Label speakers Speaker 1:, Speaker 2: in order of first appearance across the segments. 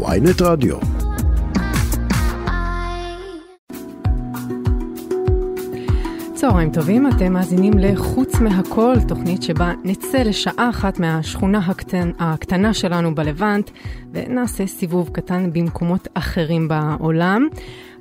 Speaker 1: ויינט רדיו. צהריים טובים, אתם מאזינים ל"חוץ מהכל", תוכנית שבה נצא לשעה אחת מהשכונה הקטן, הקטנה שלנו בלבנט ונעשה סיבוב קטן במקומות אחרים בעולם.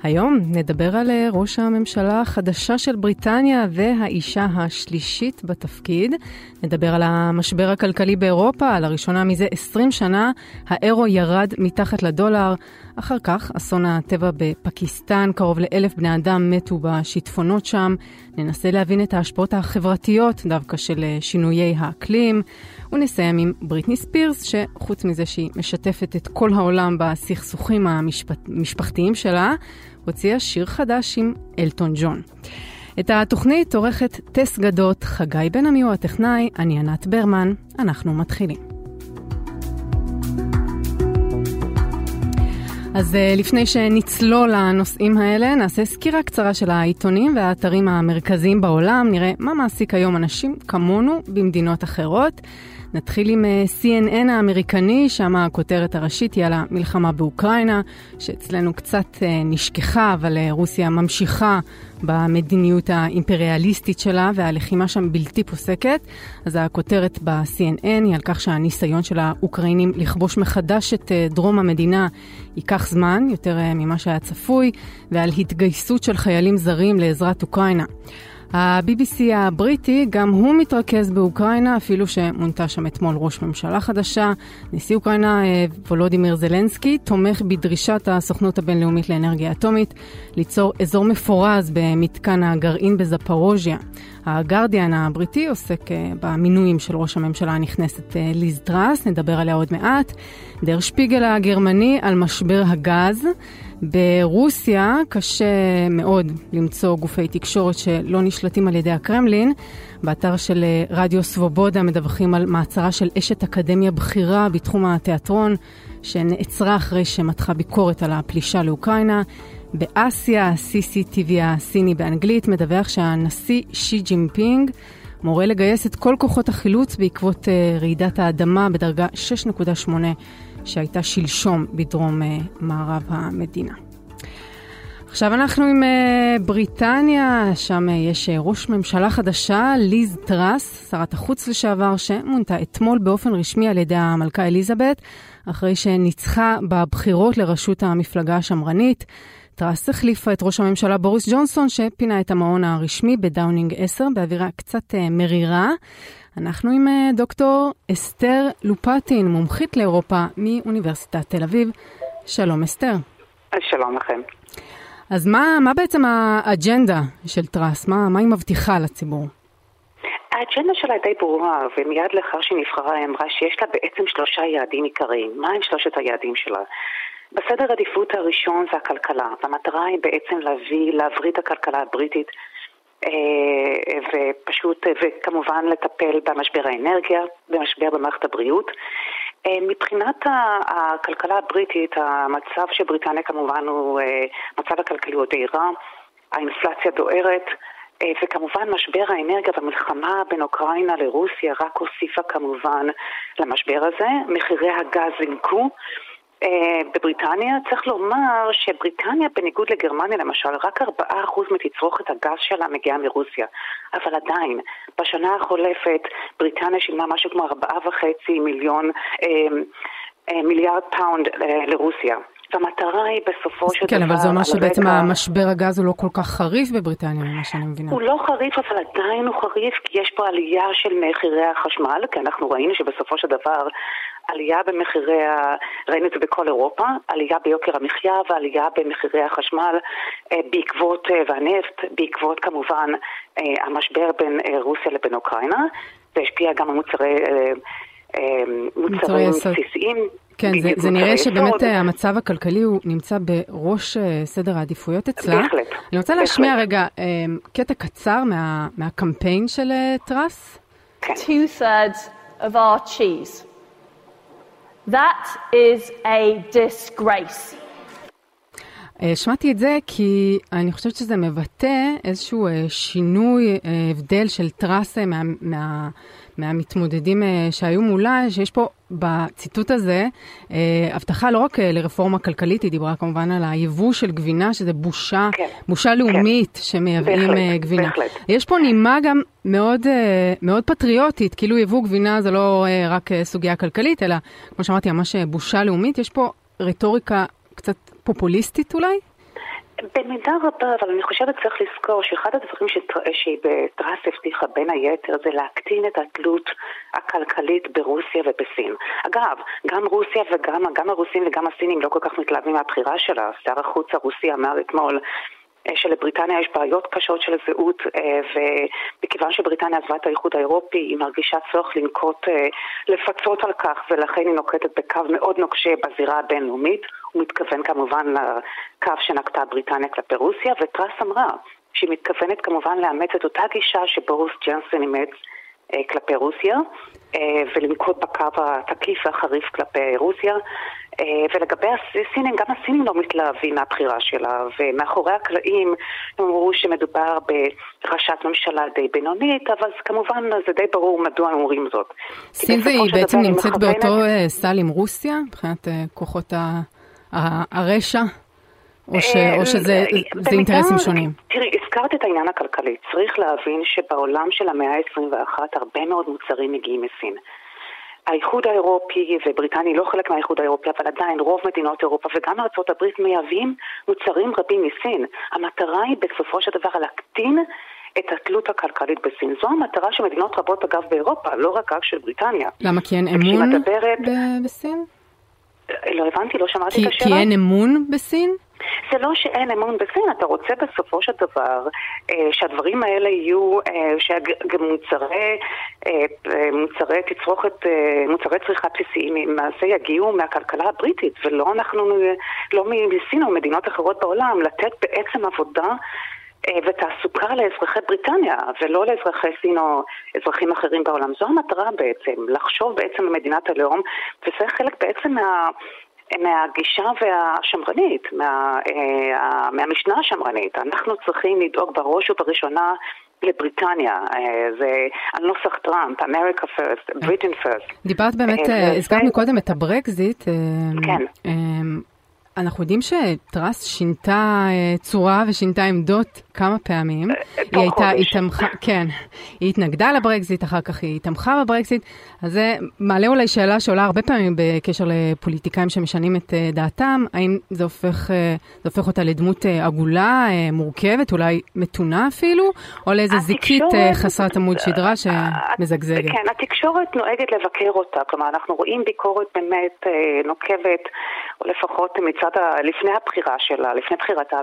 Speaker 1: היום נדבר על אה, ראש הממשלה החדשה של בריטניה והאישה השלישית בתפקיד. נדבר על המשבר הכלכלי באירופה, לראשונה מזה 20 שנה האירו ירד מתחת לדולר. אחר כך, אסון הטבע בפקיסטן, קרוב לאלף בני אדם מתו בשיטפונות שם. ננסה להבין את ההשפעות החברתיות דווקא של אה, שינויי האקלים. ונסיים עם בריטני ספירס, שחוץ מזה שהיא משתפת את כל העולם בסכסוכים המשפחתיים שלה, הוציאה שיר חדש עם אלטון ג'ון. את התוכנית עורכת טס גדות, חגי בן עמי הוא הטכנאי, אני ענת ברמן, אנחנו מתחילים. אז אה, לפני שנצלול לנושאים האלה, נעשה סקירה קצרה של העיתונים והאתרים המרכזיים בעולם, נראה מה מעסיק היום אנשים כמונו במדינות אחרות. נתחיל עם אה, CNN האמריקני, שם הכותרת הראשית היא על המלחמה באוקראינה, שאצלנו קצת אה, נשכחה, אבל אה, רוסיה ממשיכה במדיניות האימפריאליסטית שלה, והלחימה שם בלתי פוסקת. אז הכותרת ב-CNN היא על כך שהניסיון של האוקראינים לכבוש מחדש את דרום המדינה ייקח זמן, יותר ממה שהיה צפוי, ועל התגייסות של חיילים זרים לעזרת אוקראינה. ה-BBC הבריטי, גם הוא מתרכז באוקראינה, אפילו שמונתה שם אתמול ראש ממשלה חדשה. נשיא אוקראינה אה, וולודימיר זלנסקי תומך בדרישת הסוכנות הבינלאומית לאנרגיה אטומית ליצור אזור מפורז במתקן הגרעין בזפרוז'יה. הגרדיאן הבריטי עוסק אה, במינויים של ראש הממשלה הנכנסת אה, ליז טראס, נדבר עליה עוד מעט. דר שפיגל הגרמני על משבר הגז. ברוסיה קשה מאוד למצוא גופי תקשורת שלא נשלטים על ידי הקרמלין. באתר של אה, רדיו סבובודה מדווחים על מעצרה של אשת אקדמיה בכירה בתחום התיאטרון, שנעצרה אחרי שמתחה ביקורת על הפלישה לאוקראינה. באסיה, ה-CCTV הסיני באנגלית מדווח שהנשיא שי ג'ינפינג מורה לגייס את כל כוחות החילוץ בעקבות אה, רעידת האדמה בדרגה 6.8 שהייתה שלשום בדרום אה, מערב המדינה. עכשיו אנחנו עם אה, בריטניה, שם אה, יש ראש ממשלה חדשה, ליז טראס, שרת החוץ לשעבר, שמונתה אתמול באופן רשמי על ידי המלכה אליזבת, אחרי שניצחה בבחירות לראשות המפלגה השמרנית. טראס החליפה את ראש הממשלה בוריס ג'ונסון, שפינה את המעון הרשמי בדאונינג 10 באווירה קצת מרירה. אנחנו עם אה, דוקטור אסתר לופטין, מומחית לאירופה מאוניברסיטת תל אביב. שלום אסתר.
Speaker 2: שלום לכם.
Speaker 1: אז מה, מה בעצם האג'נדה של טראס? מה, מה היא מבטיחה לציבור?
Speaker 2: האג'נדה שלה די ברורה, ומיד לאחר שהיא נבחרה היא אמרה שיש לה בעצם שלושה יעדים עיקריים. מה הם שלושת היעדים שלה? בסדר עדיפות הראשון זה הכלכלה, והמטרה היא בעצם להביא, להבריא את הכלכלה הבריטית אה, ופשוט, וכמובן לטפל במשבר האנרגיה, במשבר במערכת הבריאות. אה, מבחינת הכלכלה הבריטית, המצב של בריטניה כמובן הוא, אה, מצב הכלכלי הוא די רע, האינפלציה דוהרת, וכמובן משבר האנרגיה והמלחמה בין אוקראינה לרוסיה רק הוסיפה כמובן למשבר הזה, מחירי הגז זינקו. אה, בבריטניה צריך לומר שבריטניה בניגוד לגרמניה למשל רק 4% מתצרוכת הגז שלה מגיעה מרוסיה אבל עדיין בשנה החולפת בריטניה שילמה משהו כמו 4.5 מיליון אה, אה, מיליארד פאונד לרוסיה והמטרה היא בסופו של
Speaker 1: כן,
Speaker 2: דבר...
Speaker 1: כן, אבל זה אומר שבעצם רקע... המשבר הגז הוא לא כל כך חריף בבריטניה, ממה שאני מבינה.
Speaker 2: הוא לא חריף, אבל עדיין הוא חריף, כי יש פה עלייה של מחירי החשמל, כי אנחנו ראינו שבסופו של דבר עלייה במחירי, ה... ראינו את זה בכל אירופה, עלייה ביוקר המחיה ועלייה במחירי החשמל אה, בעקבות, אה, והנפט, בעקבות כמובן אה, המשבר בין רוסיה לבין אוקראינה, זה השפיע גם על מוצרי... מוצרים בסיסיים.
Speaker 1: כן, זה, זה נראה שבאמת המצב הכלכלי הוא נמצא בראש סדר העדיפויות אצלה.
Speaker 2: בהחלט.
Speaker 1: אני רוצה להשמיע רגע קטע קצר מה, מהקמפיין של טראס.
Speaker 3: כן. Two thirds of our cheese That is a disgrace.
Speaker 1: שמעתי את זה כי אני חושבת שזה מבטא איזשהו שינוי, הבדל של טראס מה, מה, מהמתמודדים שהיו מולה, שיש פה בציטוט הזה הבטחה לא רק לרפורמה כלכלית, היא דיברה כמובן על היבוא של גבינה, שזה בושה, כן, בושה כן. לאומית כן. שמייבאים בהחלט, גבינה. בהחלט. יש פה נימה גם מאוד, מאוד פטריוטית, כאילו יבוא גבינה זה לא רק סוגיה כלכלית, אלא כמו שאמרתי, ממש בושה לאומית. יש פה רטוריקה קצת פופוליסטית אולי?
Speaker 2: במידה רבה, אבל אני חושבת שצריך לזכור שאחד הדברים שטראס הבטיחה בין היתר זה להקטין את התלות הכלכלית ברוסיה ובסין. אגב, גם רוסיה וגם גם הרוסים וגם הסינים לא כל כך מתלהבים מהבחירה שלה. שר החוץ הרוסי אמר אתמול אה, שלבריטניה יש בעיות קשות של זהות אה, ומכיוון שבריטניה עזבה את האיחוד האירופי היא מרגישה צורך לנקוט, אה, לפצות על כך ולכן היא נוקטת בקו מאוד נוקשה בזירה הבינלאומית הוא מתכוון כמובן לקו שנקטה בריטניה כלפי רוסיה וטראס אמרה שהיא מתכוונת כמובן לאמץ את אותה גישה שבוריס ג'נסון אימץ כלפי רוסיה ולנקוט בקו התקיף והחריף כלפי רוסיה אה, ולגבי הסינים, גם הסינים לא מתלהבים מהבחירה שלה, ומאחורי הקלעים הם אמרו שמדובר בראשת ממשלה די בינונית, אבל כמובן זה די ברור מדוע הם אומרים זאת.
Speaker 1: סין והיא בעצם נמצאת באותו אה, סל עם רוסיה, מבחינת אה, כוחות הרשע? או, ש, או שזה אינטרסים שונים?
Speaker 2: תראי, הזכרת את העניין הכלכלי. צריך להבין שבעולם של המאה ה-21 הרבה מאוד מוצרים מגיעים מסין. האיחוד האירופי, ובריטניה לא חלק מהאיחוד האירופי, אבל עדיין רוב מדינות אירופה וגם ארה"ב מייבאים מוצרים רבים מסין. המטרה היא בסופו של דבר להקטין את התלות הכלכלית בסין. זו המטרה של מדינות רבות אגב באירופה, לא רק רק של בריטניה.
Speaker 1: למה? כי אין אמון מדברת... בסין?
Speaker 2: לא הבנתי, לא שמעתי את השאלה.
Speaker 1: כי אין אמון בסין?
Speaker 2: זה לא שאין אמון בסין, אתה רוצה בסופו של דבר אה, שהדברים האלה יהיו, אה, שמוצרי אה, תצרוכת, אה, מוצרי צריכה בסיסיים למעשה יגיעו מהכלכלה הבריטית ולא אנחנו, לא מסין או מדינות אחרות בעולם, לתת בעצם עבודה ותעסוקה לאזרחי בריטניה ולא לאזרחי סין או אזרחים אחרים בעולם. זו המטרה בעצם, לחשוב בעצם על מדינת הלאום וזה חלק בעצם מה... מהגישה והשמרנית, מה, אה, מהמשנה השמרנית. אנחנו צריכים לדאוג בראש ובראשונה לבריטניה, אה, זה הנוסח טראמפ, America first, Britain first.
Speaker 1: דיברת באמת, אה, הזכרת מקודם את הברקזיט.
Speaker 2: כן.
Speaker 1: אנחנו יודעים שטראס שינתה צורה ושינתה עמדות כמה פעמים.
Speaker 2: תוך היא הייתה,
Speaker 1: היא תמכה, כן, היא התנגדה לברקזיט, אחר כך היא תמכה בברקזיט. אז זה מעלה אולי שאלה שעולה הרבה פעמים בקשר לפוליטיקאים שמשנים את דעתם, האם זה הופך, זה הופך אותה לדמות עגולה, מורכבת, אולי מתונה אפילו, או לאיזה זיקית חסרת עמוד שדרה שמזגזגת.
Speaker 2: כן, התקשורת נוהגת לבקר אותה, כלומר אנחנו רואים ביקורת באמת נוקבת, או לפחות מצד, ה... לפני הבחירה שלה, לפני בחירתה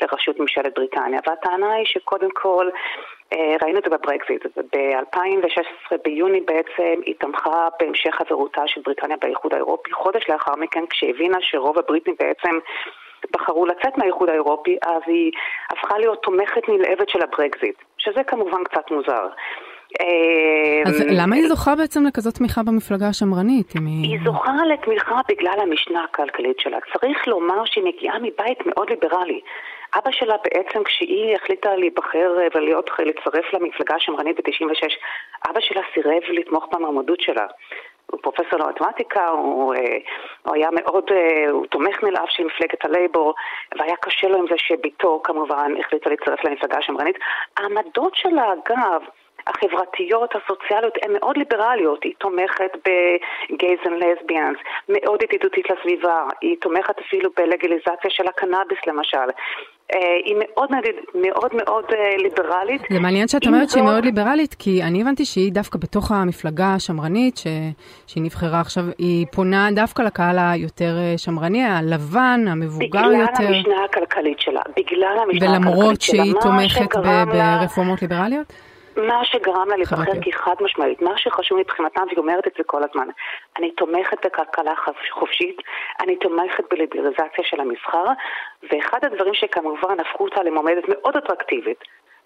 Speaker 2: לראשות ממשלת. בריטניה, והטענה היא שקודם כל, אה, ראינו את זה בברקזיט, ב-2016 ביוני בעצם היא תמכה בהמשך חברותה של בריטניה באיחוד האירופי, חודש לאחר מכן כשהבינה שרוב הבריטים בעצם בחרו לצאת מהאיחוד האירופי, אז היא הפכה להיות תומכת נלהבת של הברקזיט, שזה כמובן קצת מוזר.
Speaker 1: אז אה, למה היא זוכה בעצם לכזאת תמיכה במפלגה השמרנית?
Speaker 2: היא זוכה לתמיכה בגלל המשנה הכלכלית שלה. צריך לומר שהיא מגיעה מבית מאוד ליברלי. אבא שלה בעצם, כשהיא החליטה להיבחר ולהיות, לצרף למפלגה השמרנית ב-96, אבא שלה סירב לתמוך במעמדות שלה. הוא פרופסור למתמטיקה, הוא, אה, הוא היה מאוד, אה, הוא תומך נלהב של מפלגת הלייבור, והיה קשה לו עם זה שביתו כמובן החליטה להצטרף למפלגה השמרנית. העמדות שלה, אגב, החברתיות, הסוציאליות, הן מאוד ליברליות. היא תומכת ב gays and lesbians, מאוד ידידותית לסביבה, היא תומכת אפילו בלגליזציה של הקנאביס למשל. אה, היא מאוד מאוד מאוד אה, ליברלית.
Speaker 1: זה מעניין שאת אומרת שהיא מאוד ליברלית, כי אני הבנתי שהיא דווקא בתוך המפלגה השמרנית, ש... שהיא נבחרה עכשיו, היא פונה דווקא לקהל היותר אה, שמרני, הלבן, המבוגר
Speaker 2: בגלל
Speaker 1: יותר.
Speaker 2: בגלל המשנה הכלכלית שלה, בגלל המשנה
Speaker 1: הכלכלית שלה. ולמרות שהיא תומכת ברפורמות ליברליות?
Speaker 2: מה שגרם לה להיבחר כי חד משמעית, מה שחשוב מבחינתם, והיא אומרת את זה כל הזמן, אני תומכת בכלכלה חופשית, אני תומכת בליברליזציה של המסחר, ואחד הדברים שכמובן הפכו אותה למועמדת מאוד אטרקטיבית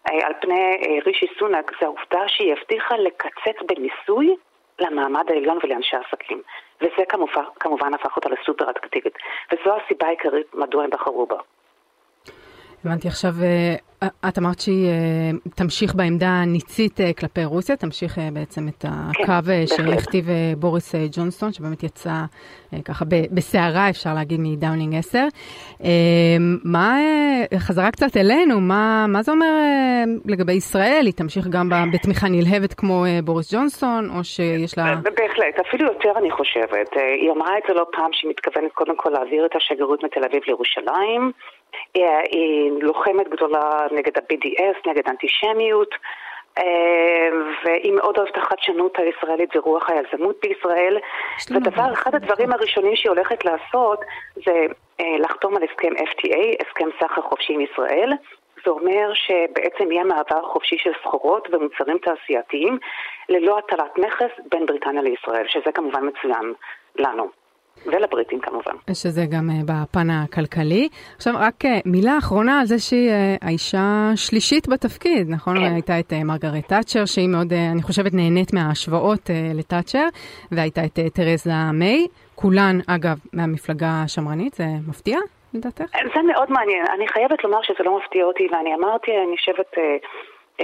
Speaker 2: אה, על פני אה, רישי סונאק, זה העובדה שהיא הבטיחה לקצץ במיסוי למעמד העליון ולאנשי העסקים. וזה כמובן, כמובן הפך אותה לסופר אטרקטיבית. וזו הסיבה העיקרית מדוע הם בחרו בה.
Speaker 1: הבנתי עכשיו, אה, את אמרת שהיא אה, תמשיך בעמדה הניצית אה, כלפי רוסיה, תמשיך בעצם את הקו כן, שהכתיב בוריס ג'ונסון, שבאמת יצא ככה בסערה, אפשר להגיד, מדאונינג 10. מה, חזרה קצת אלינו, מה, מה זה אומר לגבי ישראל? היא תמשיך גם בתמיכה נלהבת כמו בוריס ג'ונסון, או שיש לה...
Speaker 2: בהחלט, אפילו יותר אני חושבת. היא אמרה את זה לא פעם שהיא מתכוונת קודם כל להעביר את השגרירות מתל אביב לירושלים. היא לוחמת גדולה נגד ה-BDS, נגד אנטישמיות, אה, והיא מאוד אוהבת החדשנות הישראלית ורוח היזמות בישראל. ודבר, אחד הדברים הראשונים שהיא הולכת לעשות זה אה, לחתום על הסכם FTA, הסכם סחר חופשי עם ישראל. זה אומר שבעצם יהיה מעבר חופשי של סחורות ומוצרים תעשייתיים ללא הטלת מכס בין בריטניה לישראל, שזה כמובן מצוין לנו. ולבריטים כמובן.
Speaker 1: שזה גם uh, בפן הכלכלי. עכשיו, רק uh, מילה אחרונה על זה שהיא uh, האישה שלישית בתפקיד, נכון? כן. הייתה את מרגרט תאצ'ר, שהיא מאוד, אני חושבת, נהנית מההשוואות לתאצ'ר, והייתה את תרזה מיי, כולן, אגב, מהמפלגה השמרנית, זה מפתיע? לדעתך?
Speaker 2: זה מאוד מעניין. אני חייבת לומר שזה לא מפתיע אותי, ואני אמרתי, אני חושבת...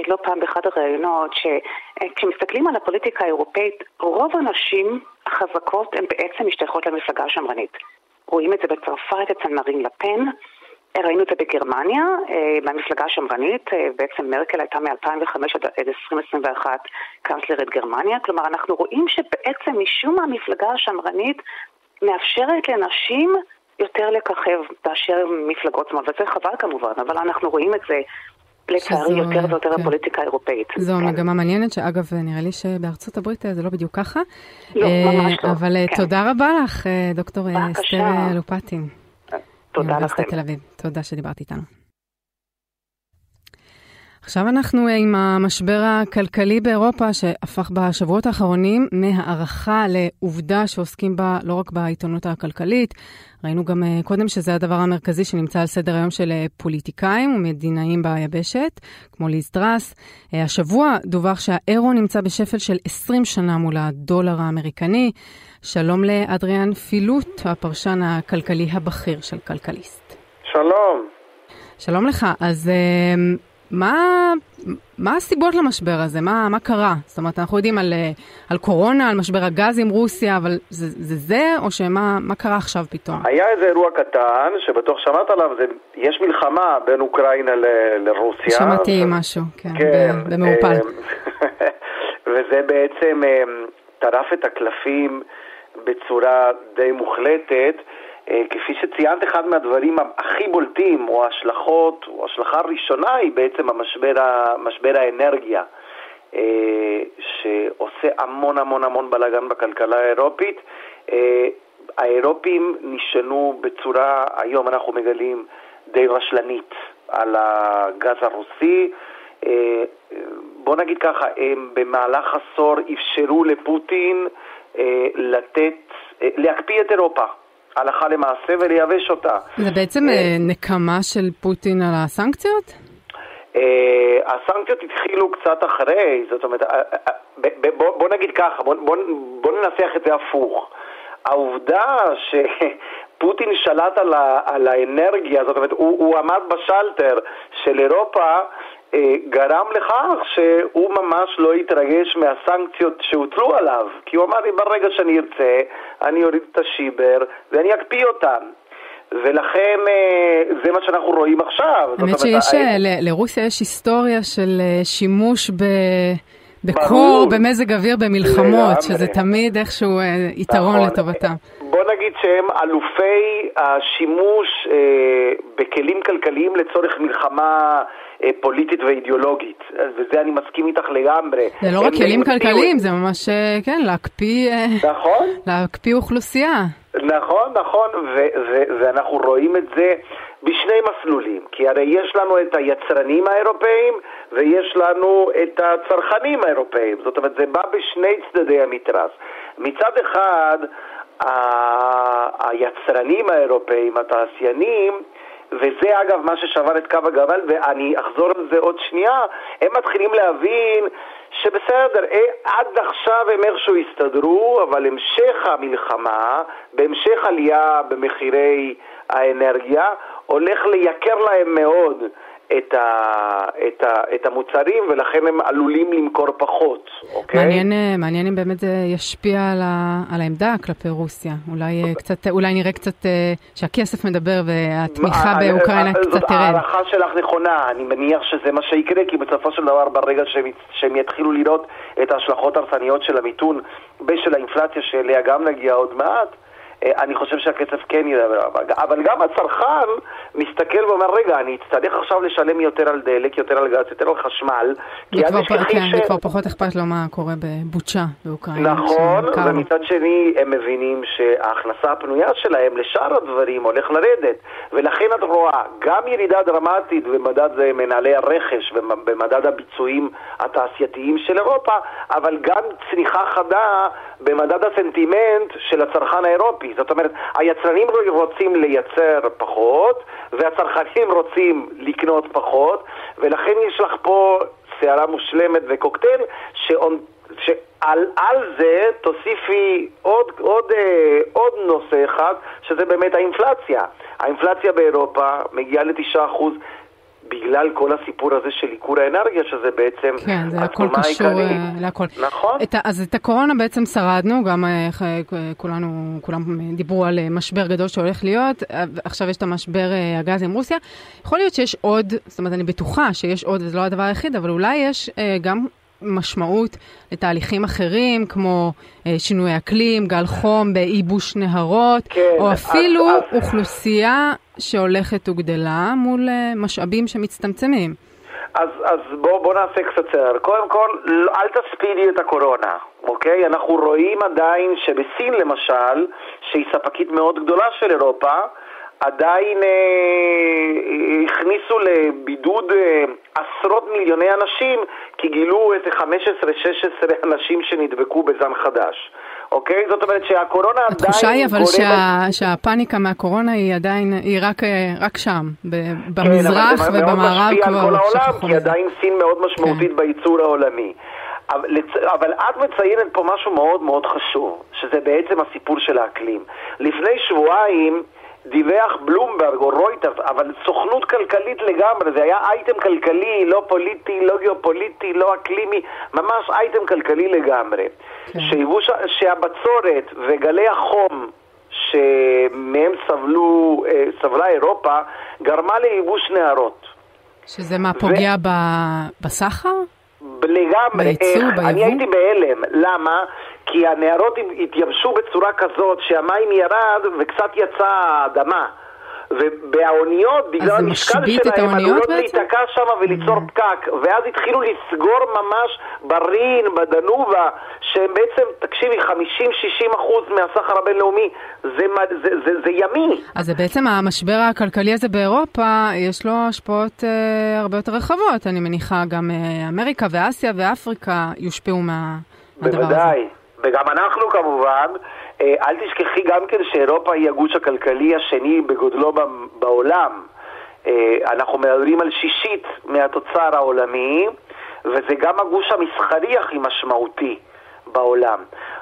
Speaker 2: לא פעם באחד הראיונות, שכשמסתכלים על הפוליטיקה האירופאית, רוב הנשים החזקות הן בעצם משתייכות למפלגה השמרנית. רואים את זה בצרפת אצל מרין לפן, ראינו את זה בגרמניה, אה, במפלגה השמרנית, אה, בעצם מרקל הייתה מ-2005 עד 2021 קאנצלרית גרמניה, כלומר אנחנו רואים שבעצם משום מה המפלגה השמרנית מאפשרת לנשים יותר לככב באשר מפלגות שמאל, וזה חבל כמובן, אבל אנחנו רואים את זה לצערי יותר ויותר כן. הפוליטיקה האירופאית.
Speaker 1: זו כן. מגמה מעניינת, שאגב, נראה לי שבארצות הברית זה לא בדיוק ככה.
Speaker 2: לא, אה, ממש לא.
Speaker 1: אבל אה, כן. תודה רבה לך, אה, דוקטור אסתר לופטין.
Speaker 2: תודה לכם.
Speaker 1: תל אביב. תודה שדיברת איתנו. עכשיו אנחנו עם המשבר הכלכלי באירופה שהפך בשבועות האחרונים מהערכה לעובדה שעוסקים בה לא רק בעיתונות הכלכלית, ראינו גם אה, קודם שזה הדבר המרכזי שנמצא על סדר היום של אה, פוליטיקאים ומדינאים ביבשת, כמו ליז טראס. אה, השבוע דווח שהאירו נמצא בשפל של 20 שנה מול הדולר האמריקני. שלום לאדריאן פילוט, הפרשן הכלכלי הבכיר של כלכליסט.
Speaker 4: שלום.
Speaker 1: שלום לך. אז מה, מה הסיבות למשבר הזה? מה, מה קרה? זאת אומרת, אנחנו יודעים על, אה, על קורונה, על משבר הגז עם רוסיה, אבל זה זה, זה או שמה מה קרה עכשיו פתאום?
Speaker 4: היה איזה אירוע קטן, שבטוח שמעת עליו, זה, יש מלחמה בין אוקראינה ל, לרוסיה.
Speaker 1: שמעתי ו... משהו, כן, כן.
Speaker 4: אה, וזה בעצם אה, טרף את הקלפים בצורה די מוחלטת. אה, כפי שציינת, אחד מהדברים הכי בולטים, או ההשלכות, או ההשלכה הראשונה היא בעצם המשבר, משבר האנרגיה, אה, שעושה המון המון המון בלאגן בכלכלה האירופית. אה, האירופים נשענו בצורה, היום אנחנו מגלים, די רשלנית על הגז הרוסי. בוא נגיד ככה, הם במהלך עשור אפשרו לפוטין לתת, להקפיא את אירופה. הלכה למעשה ולייבש אותה.
Speaker 1: זה בעצם אה, אה, נקמה של פוטין על הסנקציות?
Speaker 4: אה, הסנקציות התחילו קצת אחרי, זאת אומרת, בוא נגיד ככה, בוא ננסח את זה הפוך. העובדה שפוטין שלט על האנרגיה, זאת אומרת, הוא עמד בשלטר של אירופה, גרם לכך שהוא ממש לא יתרגש מהסנקציות שהוטלו עליו, כי הוא אמר לי ברגע שאני ארצה, אני אוריד את השיבר ואני אקפיא אותם. ולכן אה, זה מה שאנחנו רואים עכשיו.
Speaker 1: האמת שיש, אה, לרוסיה יש היסטוריה של שימוש ב... בקור, במזג אוויר, במלחמות, שזה תמיד איכשהו יתרון נכון. לטובתם.
Speaker 4: בוא נגיד שהם אלופי השימוש אה, בכלים כלכליים לצורך מלחמה אה, פוליטית ואידיאולוגית, וזה אני מסכים איתך לגמרי.
Speaker 1: זה לא רק כלים כלכליים, זה ממש, אה, כן, להקפיא, אה, נכון, להקפיא אוכלוסייה.
Speaker 4: נכון, נכון, ואנחנו רואים את זה בשני מסלולים, כי הרי יש לנו את היצרנים האירופאים ויש לנו את הצרכנים האירופאים, זאת אומרת זה בא בשני צדדי המתרס. מצד אחד, היצרנים האירופאים, התעשיינים, וזה אגב מה ששבר את קו הגבל, ואני אחזור על זה עוד שנייה, הם מתחילים להבין שבסדר, אה, עד עכשיו הם איכשהו הסתדרו, אבל המשך המלחמה, בהמשך עלייה במחירי האנרגיה, הולך לייקר להם מאוד את, ה, את, ה, את המוצרים, ולכן הם עלולים למכור פחות, אוקיי?
Speaker 1: מעניין, אה, מעניין אם באמת זה ישפיע על, ה, על העמדה כלפי רוסיה. אולי, אה, קצת, אולי נראה קצת אה, שהכסף מדבר והתמיכה באוקראינה קצת תרד.
Speaker 4: זאת ההערכה שלך נכונה, אני מניח שזה מה שיקרה, כי בסופו של דבר, ברגע שהם, שהם יתחילו לראות את ההשלכות ההרסניות של המיתון ושל האינפלציה, שאליה גם נגיע עוד מעט, אני חושב שהכסף כן ידבר, אבל גם הצרכן מסתכל ואומר, רגע, אני אצטרך עכשיו לשלם יותר על דלק, יותר על גז, יותר על חשמל,
Speaker 1: כי אז נשכחי כן, ש... וכבר פחות אכפת לו מה קורה בבוצ'ה באוקראינה.
Speaker 4: נכון, ומצד שני הם מבינים שההכנסה הפנויה שלהם לשאר הדברים הולך לרדת, ולכן את רואה גם ירידה דרמטית במדד מנהלי הרכש ובמדד הביצועים התעשייתיים של אירופה, אבל גם צניחה חדה במדד הסנטימנט של הצרכן האירופי. זאת אומרת, היצרנים רוצים לייצר פחות, והצרכנים רוצים לקנות פחות, ולכן יש לך פה סערה מושלמת וקוקטייל שעון... שעל על זה תוסיפי עוד, עוד, אה, עוד נושא אחד, שזה באמת האינפלציה. האינפלציה באירופה מגיעה לתשעה אחוז. בגלל כל הסיפור הזה של עיקור האנרגיה, שזה בעצם
Speaker 1: כן, זה הכל קשור uh, להכל.
Speaker 4: נכון.
Speaker 1: את, אז את הקורונה בעצם שרדנו, גם uh, כולנו, כולם דיברו על uh, משבר גדול שהולך להיות, עכשיו יש את המשבר הגז עם רוסיה. יכול להיות שיש עוד, זאת אומרת, אני בטוחה שיש עוד, וזה לא הדבר היחיד, אבל אולי יש גם משמעות לתהליכים אחרים, כמו אה, שינוי אקלים, גל חום בייבוש נהרות,
Speaker 4: כן,
Speaker 1: או אפילו אז, אוכלוסייה שהולכת וגדלה מול אה, משאבים שמצטמצמים.
Speaker 4: אז, אז בואו בוא נעשה קצת סדר. קודם כל, לא, אל תספידי את הקורונה, אוקיי? אנחנו רואים עדיין שבסין למשל, שהיא ספקית מאוד גדולה של אירופה, עדיין אה, הכניסו לבידוד אה, עשרות מיליוני אנשים כי גילו איזה 15-16 אנשים שנדבקו בזן חדש. אוקיי? זאת אומרת שהקורונה עדיין...
Speaker 1: התחושה היא אבל שה, שהפאניקה מהקורונה היא עדיין, היא רק, אה, רק שם, במזרח
Speaker 4: כן,
Speaker 1: ובמערב
Speaker 4: כבר... כן, אבל זה מאוד משפיע על כל העולם, כי עדיין סין מאוד משמעותית כן. בייצור העולמי. אבל, אבל את מציינת פה משהו מאוד מאוד חשוב, שזה בעצם הסיפור של האקלים. לפני שבועיים דיווח בלומברג או רויטרס, אבל סוכנות כלכלית לגמרי, זה היה אייטם כלכלי, לא פוליטי, לא גיאופוליטי, לא אקלימי, ממש אייטם כלכלי לגמרי. כן. שיבוש, שהבצורת וגלי החום שמהם סבלו, אה, סבלה אירופה, גרמה לייבוש נהרות.
Speaker 1: שזה מה, פוגע ו... ב... בסחר?
Speaker 4: לגמרי.
Speaker 1: בייצור, ביבוא?
Speaker 4: אני הייתי בהלם. למה? כי הנהרות התייבשו בצורה כזאת שהמים ירד וקצת יצאה האדמה. ובאוניות, בגלל המשקל שלהם, עלולות להיתקע שם וליצור mm. פקק. ואז התחילו לסגור ממש ברין, בדנובה, שהם בעצם, תקשיבי, 50-60 אחוז מהסחר הבינלאומי, זה, זה, זה, זה ימי.
Speaker 1: אז זה בעצם המשבר הכלכלי הזה באירופה, יש לו השפעות אה, הרבה יותר רחבות. אני מניחה גם אה, אמריקה ואסיה ואפריקה יושפעו מה, מהדבר
Speaker 4: הזה. בוודאי. וגם אנחנו כמובן, אל תשכחי גם כן שאירופה היא הגוש הכלכלי השני בגודלו בעולם. אה, אנחנו מדברים על שישית מהתוצר העולמי, וזה גם הגוש המסחרי הכי משמעותי בעולם.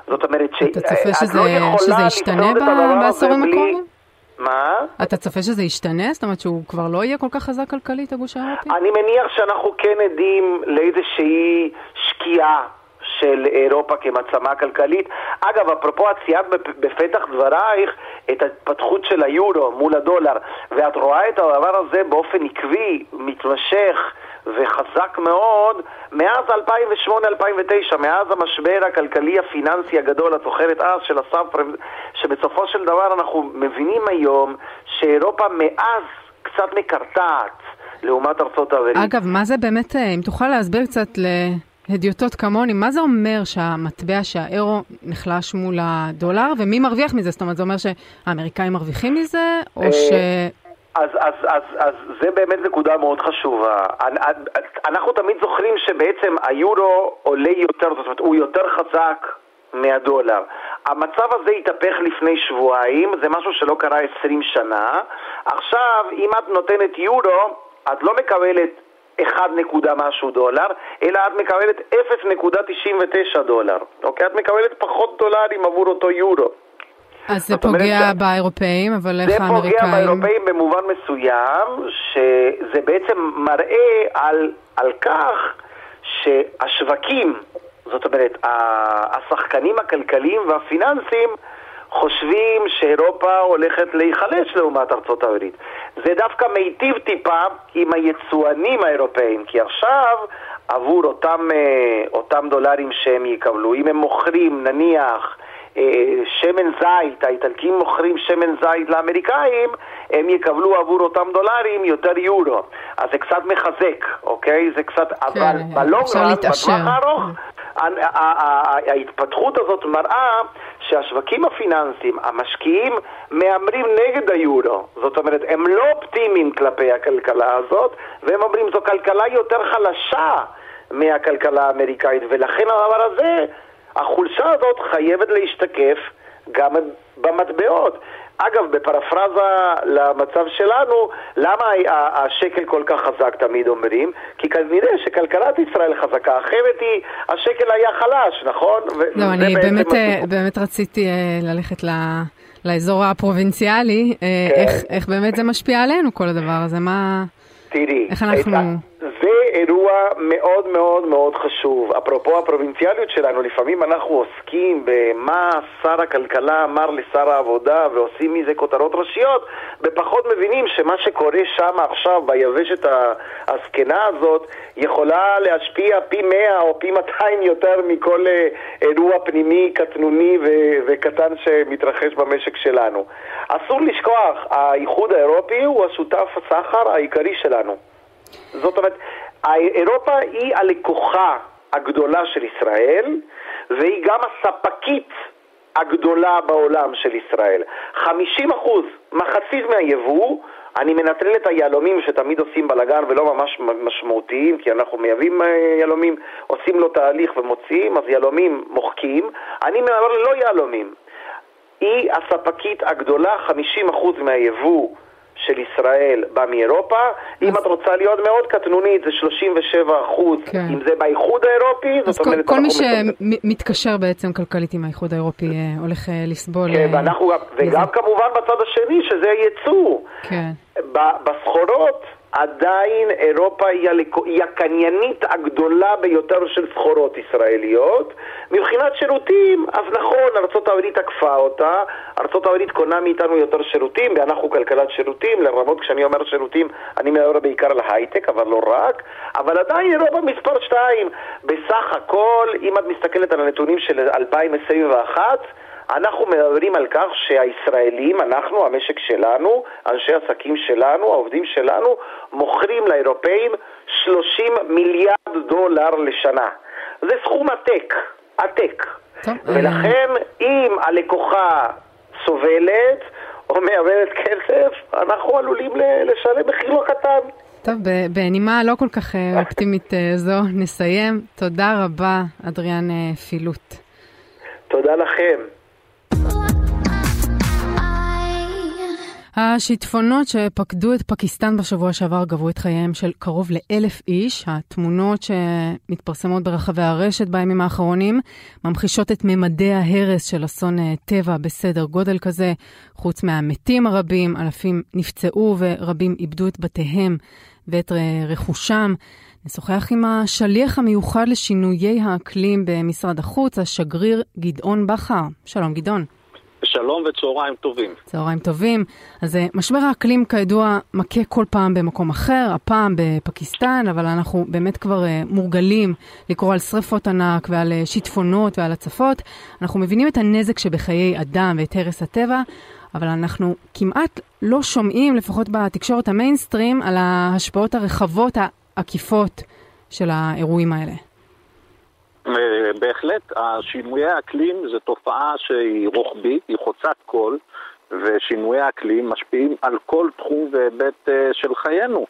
Speaker 4: זאת אומרת
Speaker 1: שאת לא שזה, לא שזה ישתנה בעשורים הקרובים?
Speaker 4: מה?
Speaker 1: אתה צופה שזה ישתנה? זאת אומרת שהוא כבר לא יהיה כל כך חזק כלכלית, הגוש האירופי?
Speaker 4: אני מניח שאנחנו כן עדים לאיזושהי שקיעה של אירופה כמעצמה כלכלית. אגב, אפרופו את ציינת בפתח דברייך את ההתפתחות של היורו מול הדולר, ואת רואה את הדבר הזה באופן עקבי, מתמשך וחזק מאוד מאז 2008-2009, מאז המשבר הכלכלי הפיננסי הגדול, את זוכרת אז, של הסאב-פריים, שבסופו של דבר אנחנו מבינים היום שאירופה מאז קצת מקרטעת. לעומת ארצות הברית.
Speaker 1: אגב, מה זה באמת, אה, אם תוכל להסביר קצת ל... הדיוטות כמוני, מה זה אומר שהמטבע, שהאירו נחלש מול הדולר, ומי מרוויח מזה? זאת אומרת, זה אומר שהאמריקאים מרוויחים מזה, או אה, ש...
Speaker 4: אז, אז, אז, אז זה באמת נקודה מאוד חשובה. אנחנו תמיד זוכרים שבעצם היורו עולה יותר, זאת אומרת, הוא יותר חזק מהדולר. המצב הזה התהפך לפני שבועיים, זה משהו שלא קרה 20 שנה. עכשיו, אם את נותנת יורו, את לא מקבלת 1 נקודה משהו דולר, אלא את מקבלת 0.99 דולר, אוקיי? את מקבלת פחות דולרים עבור אותו יורו.
Speaker 1: אז זה פוגע אומרת, באירופאים, אבל איך האמריקאים...
Speaker 4: זה פוגע באירופאים במובן מסוים, שזה בעצם מראה על, על כך שהשווקים, זאת אומרת, השחקנים הכלכליים והפיננסיים, חושבים שאירופה הולכת להיחלש לעומת ארצות הברית. זה דווקא מיטיב טיפה עם היצואנים האירופאים, כי עכשיו עבור אותם, אה, אותם דולרים שהם יקבלו, אם הם מוכרים נניח אה, שמן זית, האיטלקים מוכרים שמן זית לאמריקאים, הם יקבלו עבור אותם דולרים יותר יורו. אז זה קצת מחזק, אוקיי? זה קצת, כן, אבל בלונגרן, בטווח הארוך, ההתפתחות הזאת מראה שהשווקים הפיננסיים, המשקיעים, מהמרים נגד היורו. זאת אומרת, הם לא אופטימיים כלפי הכלכלה הזאת, והם אומרים זו כלכלה יותר חלשה מהכלכלה האמריקאית, ולכן הדבר הזה, החולשה הזאת חייבת להשתקף גם במטבעות. אגב, בפרפרזה למצב שלנו, למה השקל כל כך חזק תמיד אומרים? כי כנראה שכלכלת ישראל חזקה, אחרת היא, השקל היה חלש, נכון?
Speaker 1: לא, אני באמת, אה, באמת רציתי אה, ללכת ל... לאזור הפרובינציאלי, אה, כן. איך, איך באמת זה משפיע עלינו כל הדבר הזה, מה...
Speaker 4: תראי,
Speaker 1: איך אנחנו...
Speaker 4: אירוע מאוד מאוד מאוד חשוב. אפרופו הפרובינציאליות שלנו, לפעמים אנחנו עוסקים במה שר הכלכלה אמר לשר העבודה ועושים מזה כותרות ראשיות, ופחות מבינים שמה שקורה שם עכשיו ביבשת הזקנה הזאת יכולה להשפיע פי מאה או פי מאתיים יותר מכל אה, אירוע פנימי קטנוני וקטן שמתרחש במשק שלנו. אסור לשכוח, האיחוד האירופי הוא השותף הסחר העיקרי שלנו. זאת אומרת, אירופה היא הלקוחה הגדולה של ישראל, והיא גם הספקית הגדולה בעולם של ישראל. 50 אחוז, מחצית מהיבוא, אני מנטרל את היהלומים שתמיד עושים בלאגן ולא ממש משמעותיים, כי אנחנו מייבאים אה, יהלומים, עושים לו תהליך ומוציאים, אז יהלומים מוחקים. אני מדבר ללא יהלומים. היא הספקית הגדולה, 50% מהיבוא של ישראל בא מאירופה. אז... אם את רוצה להיות מאוד קטנונית, זה 37 אחוז. כן. אם זה באיחוד האירופי,
Speaker 1: זאת אומרת... כל, כל מי שמתקשר בעצם כלכלית עם האיחוד האירופי אה, הולך אה, לסבול.
Speaker 4: כן, אה, ואנחנו, וגם כמובן בצד השני, שזה ייצוא.
Speaker 1: כן.
Speaker 4: בסחורות... עדיין אירופה היא, הקניינית הגדולה ביותר של סחורות ישראליות. מבחינת שירותים, אז נכון, ארה"ב עקפה אותה, ארה"ב קונה מאיתנו יותר שירותים, ואנחנו כלכלת שירותים, לרמות כשאני אומר שירותים, אני מדבר בעיקר על הייטק, אבל לא רק, אבל עדיין אירופה מספר 2. בסך הכל, אם את מסתכלת על הנתונים של 2021, אנחנו מדברים על כך שהישראלים, אנחנו, המשק שלנו, אנשי עסקים שלנו, העובדים שלנו, מוכרים לאירופאים 30 מיליארד דולר לשנה. זה סכום עתק, עתק. טוב, ולכן, אה... אם הלקוחה סובלת או מאבדת כסף, אנחנו עלולים לשלם מחיר לא קטן.
Speaker 1: טוב, בנימה לא כל כך אה, אופטימית אה, זו, נסיים. תודה רבה, אדריאן פילוט.
Speaker 4: תודה לכם.
Speaker 1: השיטפונות שפקדו את פקיסטן בשבוע שעבר גבו את חייהם של קרוב לאלף איש. התמונות שמתפרסמות ברחבי הרשת בימים האחרונים ממחישות את ממדי ההרס של אסון אה, טבע בסדר גודל כזה. חוץ מהמתים הרבים, אלפים נפצעו ורבים איבדו את בתיהם ואת אה, רכושם. נשוחח עם השליח המיוחד לשינויי האקלים במשרד החוץ, השגריר גדעון בכר. שלום גדעון.
Speaker 5: שלום וצהריים טובים.
Speaker 1: צהריים טובים. אז אה, משבר האקלים כידוע מכה כל פעם במקום אחר, הפעם בפקיסטן, אבל אנחנו באמת כבר uh, מורגלים לקרוא על שריפות ענק ועל uh, שיטפונות ועל הצפות. אנחנו מבינים את הנזק שבחיי אדם ואת הרס הטבע, אבל אנחנו כמעט לא שומעים, לפחות בתקשורת המיינסטרים, על ההשפעות הרחבות העקיפות של האירועים האלה.
Speaker 5: בהחלט, השינויי האקלים זה תופעה שהיא רוחבית, היא חוצת כל, ושינויי האקלים משפיעים על כל תחום והיבט אה, של חיינו,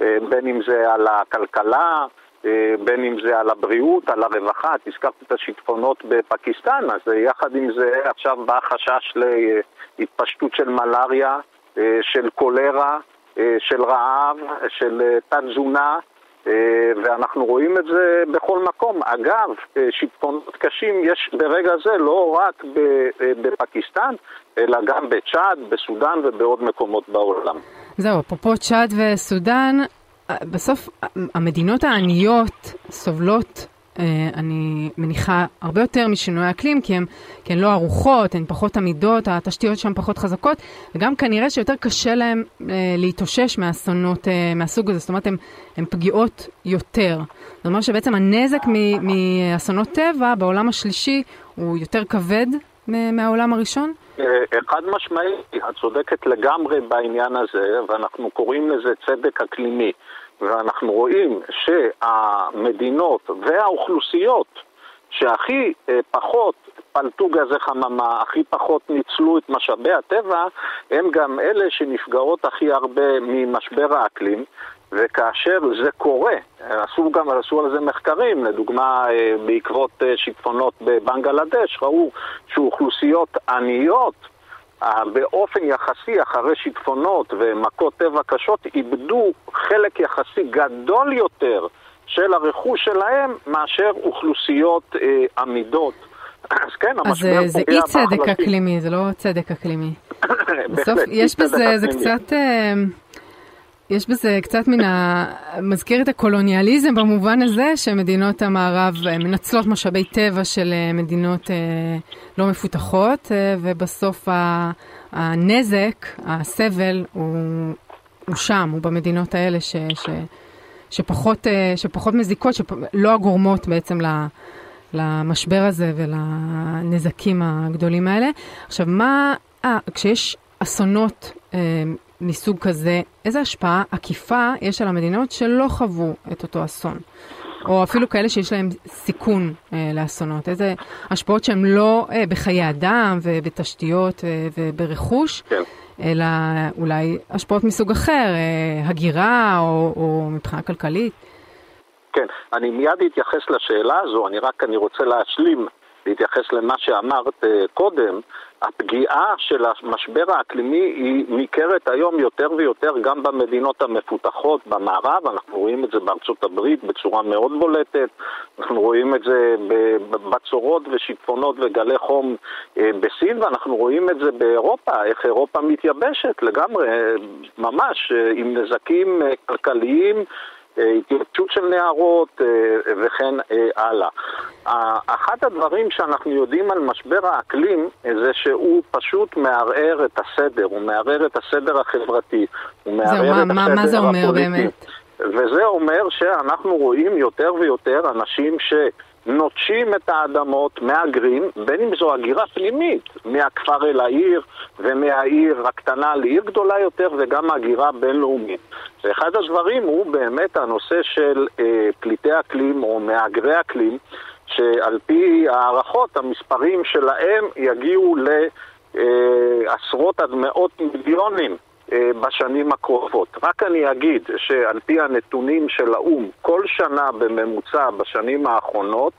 Speaker 5: אה, בין אם זה על הכלכלה, אה, בין אם זה על הבריאות, על הרווחה, את הזכרת את השיטפונות בפקיסטן, אז יחד עם זה עכשיו בא חשש להתפשטות של מלאריה, של קולרה, של רעב, של תת-תזונה, ואנחנו רואים את זה בכל מקום. אגב, שיטפונות קשים יש ברגע זה לא רק בפקיסטן, אלא גם בצ'אד, בסודאן ובעוד מקומות בעולם.
Speaker 1: זהו, אפרופו צ'אד וסודאן, בסוף המדינות העניות סובלות אה, אני מניחה, הרבה יותר משינוי אקלים, כי הן, כי הן לא ערוכות, הן פחות עמידות, התשתיות שם פחות חזקות, וגם כנראה שיותר קשה להן אה, להתאושש מאסונות אה, מהסוג הזה, זאת אומרת, הן פגיעות יותר. זאת אומרת שבעצם הנזק מאסונות טבע בעולם השלישי הוא יותר כבד מהעולם הראשון?
Speaker 5: חד משמעי, את צודקת לגמרי בעניין הזה, ואנחנו קוראים לזה צדק אקלימי. ואנחנו רואים שהמדינות והאוכלוסיות שהכי אה, פחות פלטו גזי חממה, הכי פחות ניצלו את משאבי הטבע, הם גם אלה שנפגעות הכי הרבה ממשבר האקלים. וכאשר זה קורה, עשו גם, עשו על זה מחקרים, לדוגמה אה, בעקבות אה, שיטפונות בבנגלדש, ראו שאוכלוסיות עניות באופן יחסי, אחרי שיטפונות ומכות טבע קשות, איבדו חלק יחסי גדול יותר של הרכוש שלהם מאשר אוכלוסיות אה, עמידות.
Speaker 1: אז כן, המשבר פוגע בחלשים. אז זה אי צדק אקלימי, זה לא צדק אקלימי. בסוף יש בזה, זה קצת... אה, יש בזה קצת מן ה... מזכיר את הקולוניאליזם במובן הזה שמדינות המערב אה, מנצלות משאבי טבע של אה, מדינות אה, לא מפותחות, ובסוף הנזק, הסבל, הוא, הוא שם, הוא במדינות האלה ש, ש, שפחות, שפחות מזיקות, שלא הגורמות בעצם למשבר הזה ולנזקים הגדולים האלה. עכשיו, מה... אה, כשיש אסונות מסוג כזה, איזה השפעה עקיפה יש על המדינות שלא חוו את אותו אסון? או אפילו כאלה שיש להם סיכון אה, לאסונות, איזה השפעות שהן לא אה, בחיי אדם ובתשתיות אה, וברכוש, כן. אלא אולי השפעות מסוג אחר, אה, הגירה או, או מבחינה כלכלית.
Speaker 5: כן, אני מיד אתייחס לשאלה הזו, אני רק אני רוצה להשלים, להתייחס למה שאמרת אה, קודם. הפגיעה של המשבר האקלימי היא ניכרת היום יותר ויותר גם במדינות המפותחות במערב, אנחנו רואים את זה בארצות הברית בצורה מאוד בולטת, אנחנו רואים את זה בבצורות ושיטפונות וגלי חום אה, בסין, ואנחנו רואים את זה באירופה, איך אירופה מתייבשת לגמרי, ממש, אה, עם נזקים כלכליים התייבשות של נערות אה, וכן אה, הלאה. אחד הדברים שאנחנו יודעים על משבר האקלים זה שהוא פשוט מערער את הסדר, הוא מערער את הסדר החברתי, הוא מערער
Speaker 1: את מה, הסדר מה זה אומר באמת?
Speaker 5: וזה אומר שאנחנו רואים יותר ויותר אנשים ש... נוטשים את האדמות, מהגרים, בין אם זו הגירה פנימית, מהכפר אל העיר ומהעיר הקטנה לעיר גדולה יותר וגם הגירה בינלאומית. ואחד הדברים הוא באמת הנושא של אה, פליטי אקלים או מהגרי אקלים, שעל פי הערכות המספרים שלהם יגיעו לעשרות עד מאות מיליונים אה, בשנים הקרובות. רק אני אגיד שעל פי הנתונים של האו"ם, כל שנה בממוצע בשנים האחרונות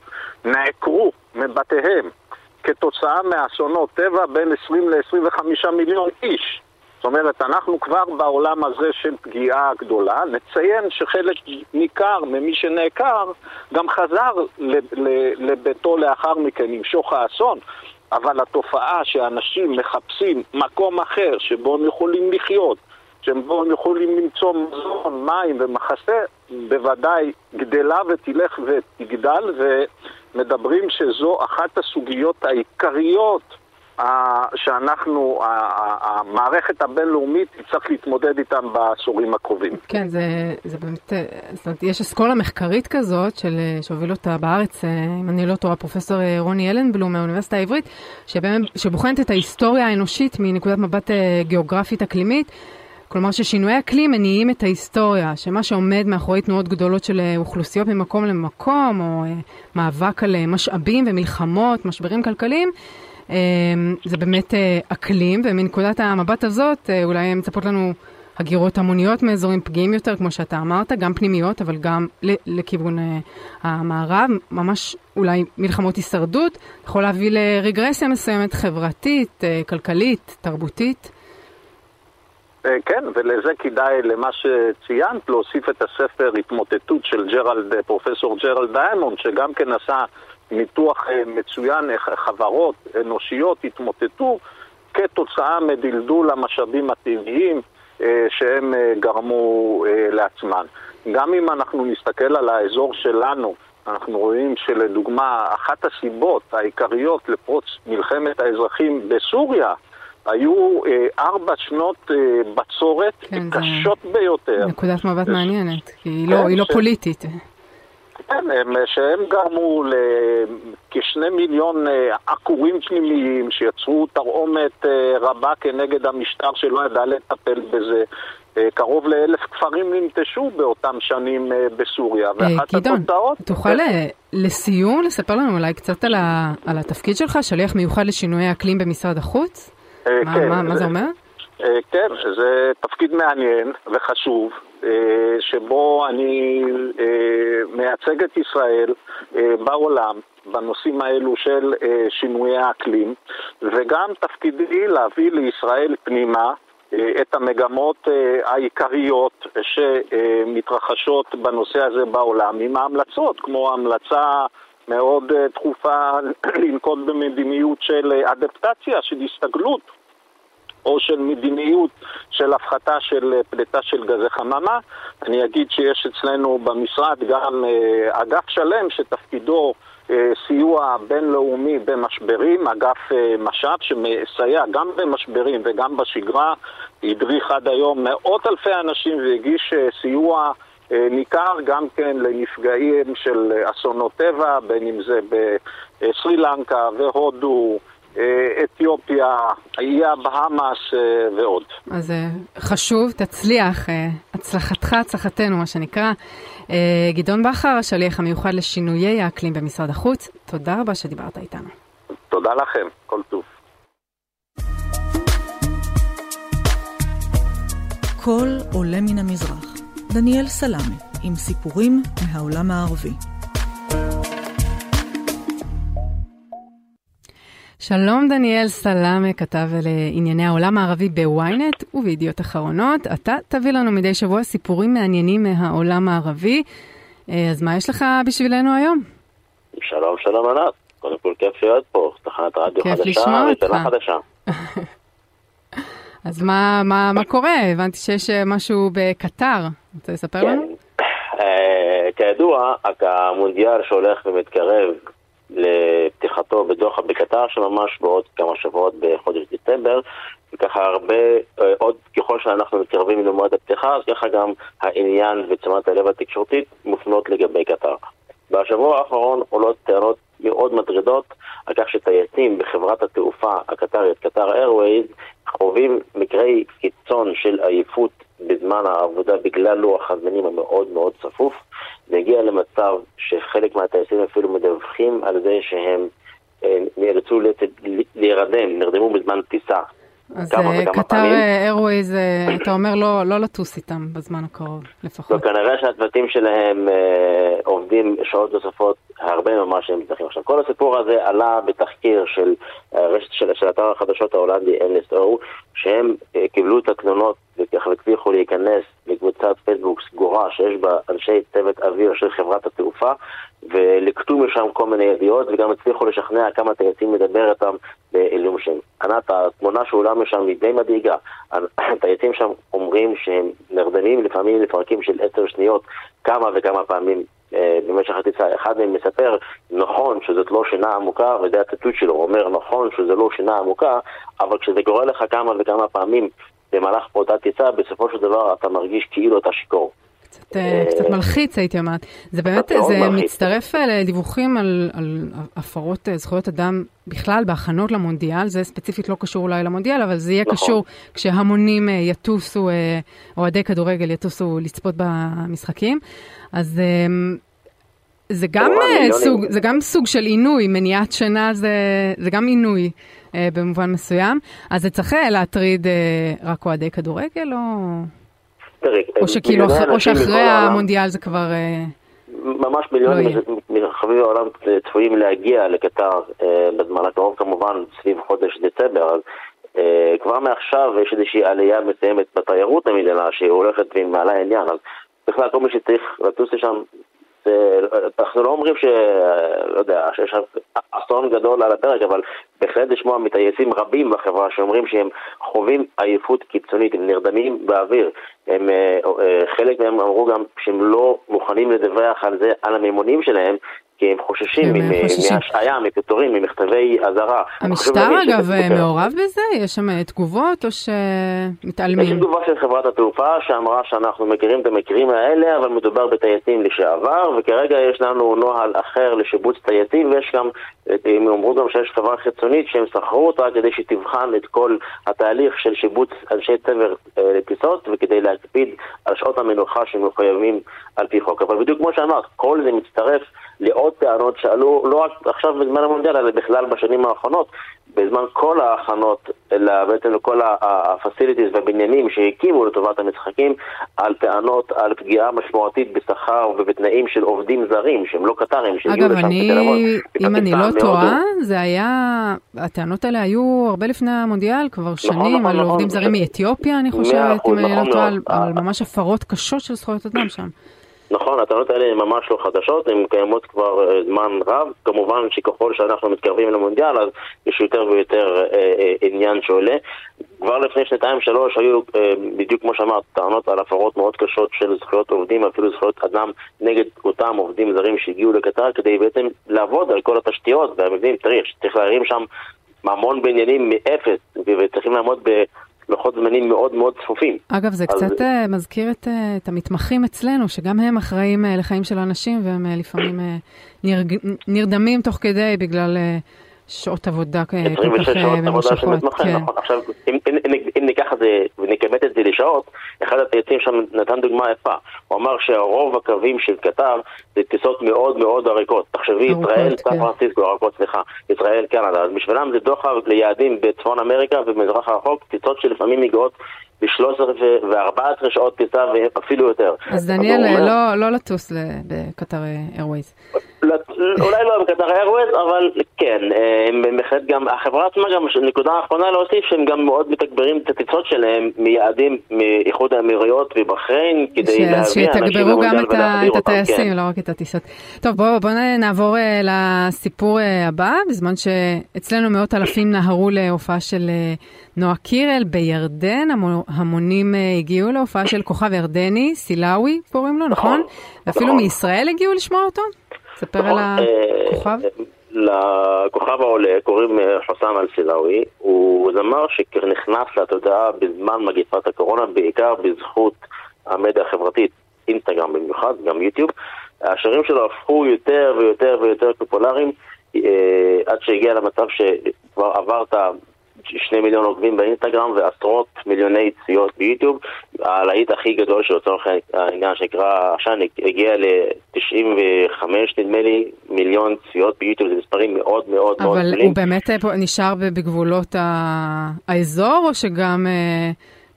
Speaker 5: נעקרו מבתיהם כתוצאה מאסונות טבע בין 20 ל-25 מיליון איש. זאת אומרת, אנחנו כבר בעולם הזה של פגיעה גדולה. נציין שחלק ניכר ממי שנעקר גם חזר לביתו לאחר מכן עם שוך האסון. אבל התופעה שאנשים מחפשים מקום אחר שבו הם יכולים לחיות, שבו הם יכולים למצוא מזון, מים ומחסה, בוודאי גדלה ותלך ותגדל, ומדברים שזו אחת הסוגיות העיקריות שאנחנו, המערכת הבינלאומית תצטרך להתמודד איתם בעשורים הקרובים.
Speaker 1: כן, זה, זה באמת, זאת אומרת, יש אסכולה מחקרית כזאת, של, שהוביל אותה בארץ, אם אני לא טועה, פרופסור רוני אלנבלום מהאוניברסיטה העברית, שבאמת, שבוחנת את ההיסטוריה האנושית מנקודת מבט אה, גיאוגרפית אקלימית. כלומר ששינויי אקלים מניעים את ההיסטוריה, שמה שעומד מאחורי תנועות גדולות של אה, אוכלוסיות ממקום למקום, או אה, מאבק על משאבים ומלחמות, משברים כלכליים, זה באמת אה, אקלים, ומנקודת המבט הזאת אה, אולי מצפות לנו הגירות המוניות מאזורים פגיעים יותר, כמו שאתה אמרת, גם פנימיות, אבל גם לכיוון אה, המערב, ממש אולי מלחמות הישרדות, יכול להביא לרגרסיה מסוימת חברתית, כלכלית, תרבותית.
Speaker 5: כן, ולזה כדאי, למה שציינת, להוסיף את הספר התמוטטות של ג'רלד, פרופסור ג'רלד דיימונד, שגם כן עשה ניתוח מצוין איך חברות אנושיות התמוטטו כתוצאה מדלדול המשאבים הטבעיים שהם גרמו לעצמן. גם אם אנחנו נסתכל על האזור שלנו, אנחנו רואים שלדוגמה, אחת הסיבות העיקריות לפרוץ מלחמת האזרחים בסוריה היו אה, ארבע שנות אה, בצורת כן, קשות ביותר.
Speaker 1: נקודת מבט. מעניינת, כי היא, לא, כן, לא, היא לא ש... פוליטית.
Speaker 5: כן, הם, שהם גרמו לכשני מיליון אה, עקורים פנימיים שיצרו תרעומת אה, רבה כנגד המשטר שלא ידע לטפל בזה. אה, קרוב לאלף כפרים ננטשו באותם שנים אה, בסוריה,
Speaker 1: ואחת קידון, התוצאות... תוכל כן. לסיום לספר לנו אולי קצת על, ה, על התפקיד שלך, שליח מיוחד לשינויי אקלים במשרד החוץ? מה, כן, מה, מה זה אומר?
Speaker 5: כן, זה תפקיד מעניין וחשוב, שבו אני מייצג את ישראל בעולם בנושאים האלו של שינויי האקלים, וגם תפקידי להביא לישראל פנימה את המגמות העיקריות שמתרחשות בנושא הזה בעולם עם ההמלצות, כמו המלצה מאוד דחופה לנקוט במדיניות של אדפטציה, של הסתגלות או של מדיניות של הפחתה של פליטה של גזי חממה. אני אגיד שיש אצלנו במשרד גם אגף שלם שתפקידו סיוע בינלאומי במשברים, אגף משאב שמסייע גם במשברים וגם בשגרה, הדריך עד היום מאות אלפי אנשים והגיש סיוע ניכר גם כן לנפגעים של אסונות טבע, בין אם זה בסרי לנקה והודו, אתיופיה, איי הבהאמאס ועוד.
Speaker 1: אז חשוב, תצליח, הצלחתך, הצלחתנו, מה שנקרא. גדעון בכר, השליח המיוחד לשינויי האקלים במשרד החוץ, תודה רבה שדיברת איתנו.
Speaker 5: תודה לכם, כל טוב.
Speaker 6: קול עולה מן המזרח. דניאל סלאמה, עם סיפורים מהעולם הערבי.
Speaker 1: שלום דניאל סלאמה, כתב לענייני העולם הערבי בוויינט ובידיעות אחרונות. אתה תביא לנו מדי שבוע סיפורים מעניינים מהעולם הערבי. אה, אז מה יש לך בשבילנו היום?
Speaker 7: שלום, שלום ענת. קודם כל כיף להיות פה, תחנת רדיו חדשה,
Speaker 1: אותך.
Speaker 7: חדשה.
Speaker 1: אז מה, מה, מה קורה? הבנתי שיש אה, משהו בקטר. רוצה לספר
Speaker 7: כן.
Speaker 1: לנו?
Speaker 7: אה, כידוע, המונדיאל שהולך ומתקרב לפתיחתו בדוחה בקטר, שממש בעוד כמה שבועות בחודש דצמבר, וככה הרבה, אה, עוד ככל שאנחנו מתקרבים למועד הפתיחה, אז ככה גם העניין ותשומת הלב התקשורתית מופנות לגבי קטר. בשבוע האחרון עולות טענות מאוד מטרידות על כך שטייסים בחברת התעופה הקטרית, קטר איירווייז, חווים מקרי קיצון של עייפות בזמן העבודה בגלל לוח הזמנים המאוד מאוד צפוף. זה הגיע למצב שחלק מהטייסים אפילו מדווחים על זה שהם אה, נאלצו להירדם, נרדמו בזמן טיסה.
Speaker 1: אז קטר איירווייז, אתה אומר לא, לא לטוס איתם בזמן הקרוב לפחות.
Speaker 7: לא, כנראה שהצוותים שלהם אה, עובדים שעות נוספות הרבה ממה שהם צריכים. עכשיו, כל הסיפור הזה עלה בתחקיר של רשת של, של אתר החדשות ההולנדי NSO, שהם אה, קיבלו את התלונות וככה הצליחו להיכנס לקבוצת פייסבוק סגורה שיש בה אנשי צוות אוויר של חברת התעופה ולקטו משם כל מיני ידיעות וגם הצליחו לשכנע כמה טייסים לדבר איתם בעילום שם. ענת, התמונה שעולה משם היא די מדאיגה. הטייסים שם אומרים שהם נרדמים לפעמים לפרקים של עשר שניות כמה וכמה פעמים אה, במשך הטיסה. אחד מהם מספר, נכון שזאת לא שינה עמוקה, וזה הציטוט שלו, הוא אומר, נכון שזה לא שינה עמוקה, אבל כשזה קורה לך כמה וכמה פעמים במהלך אותה טיסה, בסופו של דבר אתה מרגיש כאילו אתה שיכור.
Speaker 1: קצת, אה, קצת מלחיץ הייתי אומרת. זה באמת, זה מלחיץ. מצטרף אה, לדיווחים על, על הפרות זכויות אדם בכלל בהכנות למונדיאל, זה ספציפית לא קשור אולי למונדיאל, אבל זה יהיה נכון. קשור כשהמונים יטוסו, אוהדי כדורגל יטוסו לצפות במשחקים. אז זה גם, סוג, זה גם סוג של עינוי, מניעת שינה זה, זה גם עינוי אה, במובן מסוים. אז זה צריך להטריד אה, רק אוהדי כדורגל, או,
Speaker 7: תראי,
Speaker 1: או, שכאילו, או שאחרי המונדיאל זה כבר... אה,
Speaker 7: ממש מיליונים לא מרחבי העולם צפויים להגיע לקטר אה, בזמן הקרוב, כמובן סביב חודש דצמבר. אז כבר מעכשיו יש איזושהי עלייה מסוימת בתיירות המדינה שהיא הולכת ועם מעלה עניין, אז בכלל כל מי שצריך לטוס לשם אנחנו לא אומרים ש... לא יודע, שיש אסון גדול על הפרק, אבל בהחלט לשמוע מטייסים רבים בחברה שאומרים שהם חווים עייפות קיצונית, הם נרדמים באוויר. הם, אה, אה, חלק מהם אמרו גם שהם לא מוכנים לדווח על זה, על הממונים שלהם, כי הם חוששים מהשעיה, מפיטורים, ממכתבי אזהרה.
Speaker 1: המשטר אגב מעורב בזה? יש שם אה, תגובות או שמתעלמים?
Speaker 7: יש תגובה של חברת התעופה שאמרה שאנחנו מכירים את המקרים האלה, אבל מדובר בטייסים לשעבר, וכרגע יש לנו נוהל אחר לשיבוץ טייסים, ויש גם, הם אמרו גם שיש חברה חיצונית שהם שכרו אותה כדי שתבחן את כל התהליך של שיבוץ אנשי צבר אה, לטיסות, וכדי להקפיד על שעות המנוחה שמחויבים על פי חוק. אבל בדיוק כמו שאמרת, כל זה מצטרף לעוד טענות שעלו לא רק עכשיו בזמן המונדיאל, אלא בכלל בשנים האחרונות, בזמן כל ההכנות, בעצם לכל הפסיליטיז והבניינים שהקימו לטובת המשחקים, על טענות על פגיעה משמעותית בשכר ובתנאים של עובדים זרים, שהם לא קטרים,
Speaker 1: שהגיעו לשם כדי לעבוד. אגב, אם אני לא טועה, זה היה, הטענות האלה היו הרבה לפני המונדיאל, כבר נכון, שנים, נכון, על נכון, עובדים זרים מאתיופיה, אני חושבת, אם אני לא טועה, על ממש הפרות קשות של זכויות אדם שם.
Speaker 7: נכון, הטענות האלה הן ממש לא חדשות, הן קיימות כבר אה, זמן רב. כמובן שככל שאנחנו מתקרבים למונדיאל, אז יש יותר ויותר אה, אה, עניין שעולה. כבר לפני שנתיים-שלוש היו, אה, בדיוק כמו שאמרת, טענות על הפרות מאוד קשות של זכויות עובדים, אפילו זכויות אדם נגד אותם עובדים זרים שהגיעו לקטר, כדי בעצם לעבוד על כל התשתיות והמבנים. צריך, צריך להרים שם המון בניינים מאפס, וצריכים לעמוד ב... לוחות זמנים מאוד מאוד צפופים.
Speaker 1: אגב, זה אז... קצת uh, מזכיר את, uh, את המתמחים אצלנו, שגם הם אחראים uh, לחיים של אנשים, והם uh, לפעמים uh, נרג... נרדמים תוך כדי בגלל... Uh, שעות עבודה כל כך ממושכות. 26 שעות עבודה של מתמחה,
Speaker 7: כן. נכון. עכשיו, אם, אם, אם, אם ניקח את זה ונכמת את זה לשעות, אחד הטייסים שם נתן דוגמה יפה. הוא אמר שהרוב הקווים של קטר זה טיסות מאוד מאוד ארוכות. תחשבי, ישראל, סן כן. פרנסיסקו, ארוכות, סליחה, ישראל, קנדה. אז בשבילם זה דוחה ליעדים בצפון אמריקה ובמזרח הרחוק, טיסות שלפעמים מגיעות ב-13 ו-14 שעות טיסה ואפילו יותר.
Speaker 1: אז דניאל, לא, לא לטוס בקטר איירווייז.
Speaker 7: אולי לא בקטר איירווייז, אבל כן, אה, הם בהחלט גם, החברה עצמה גם, נקודה אחרונה להוסיף, שהם גם מאוד מתגברים את הטיסות שלהם מיעדים מאיחוד האמירויות ובחריין, כדי להביא
Speaker 1: אנשים שיתגברו גם את הטייסים, כן. לא רק את הטיסות. טוב, בואו בוא נעבור אה, לסיפור אה, הבא, בזמן שאצלנו מאות אלפים נהרו להופעה של נועה קירל בירדן, המונים הגיעו להופעה של כוכב ירדני, סילאווי קוראים לו, נכון? נכון. ואפילו נכון. מישראל הגיעו לשמוע אותו? ספר על נכון, הכוכב.
Speaker 7: לכוכב העולה קוראים אה, חוסם אל-סילאווי, הוא זמר שנכנס לתודעה בזמן מגיפת הקורונה, בעיקר בזכות המדיה החברתית, אינסטגרם במיוחד, גם יוטיוב. השירים שלו הפכו יותר ויותר ויותר פופולריים, אה, עד שהגיע למצב שכבר עברת שני מיליון עוקבים באינסטגרם ועשרות מיליוני צפיות ביוטיוב. הלהיט הכי גדול של לצורך העניין שנקרא עשן הגיע ל-95 נדמה לי מיליון צפיות ביוטיוב, זה מספרים מאוד מאוד מאוד
Speaker 1: גדולים. אבל הוא באמת אה, נשאר בגבולות האזור או שגם...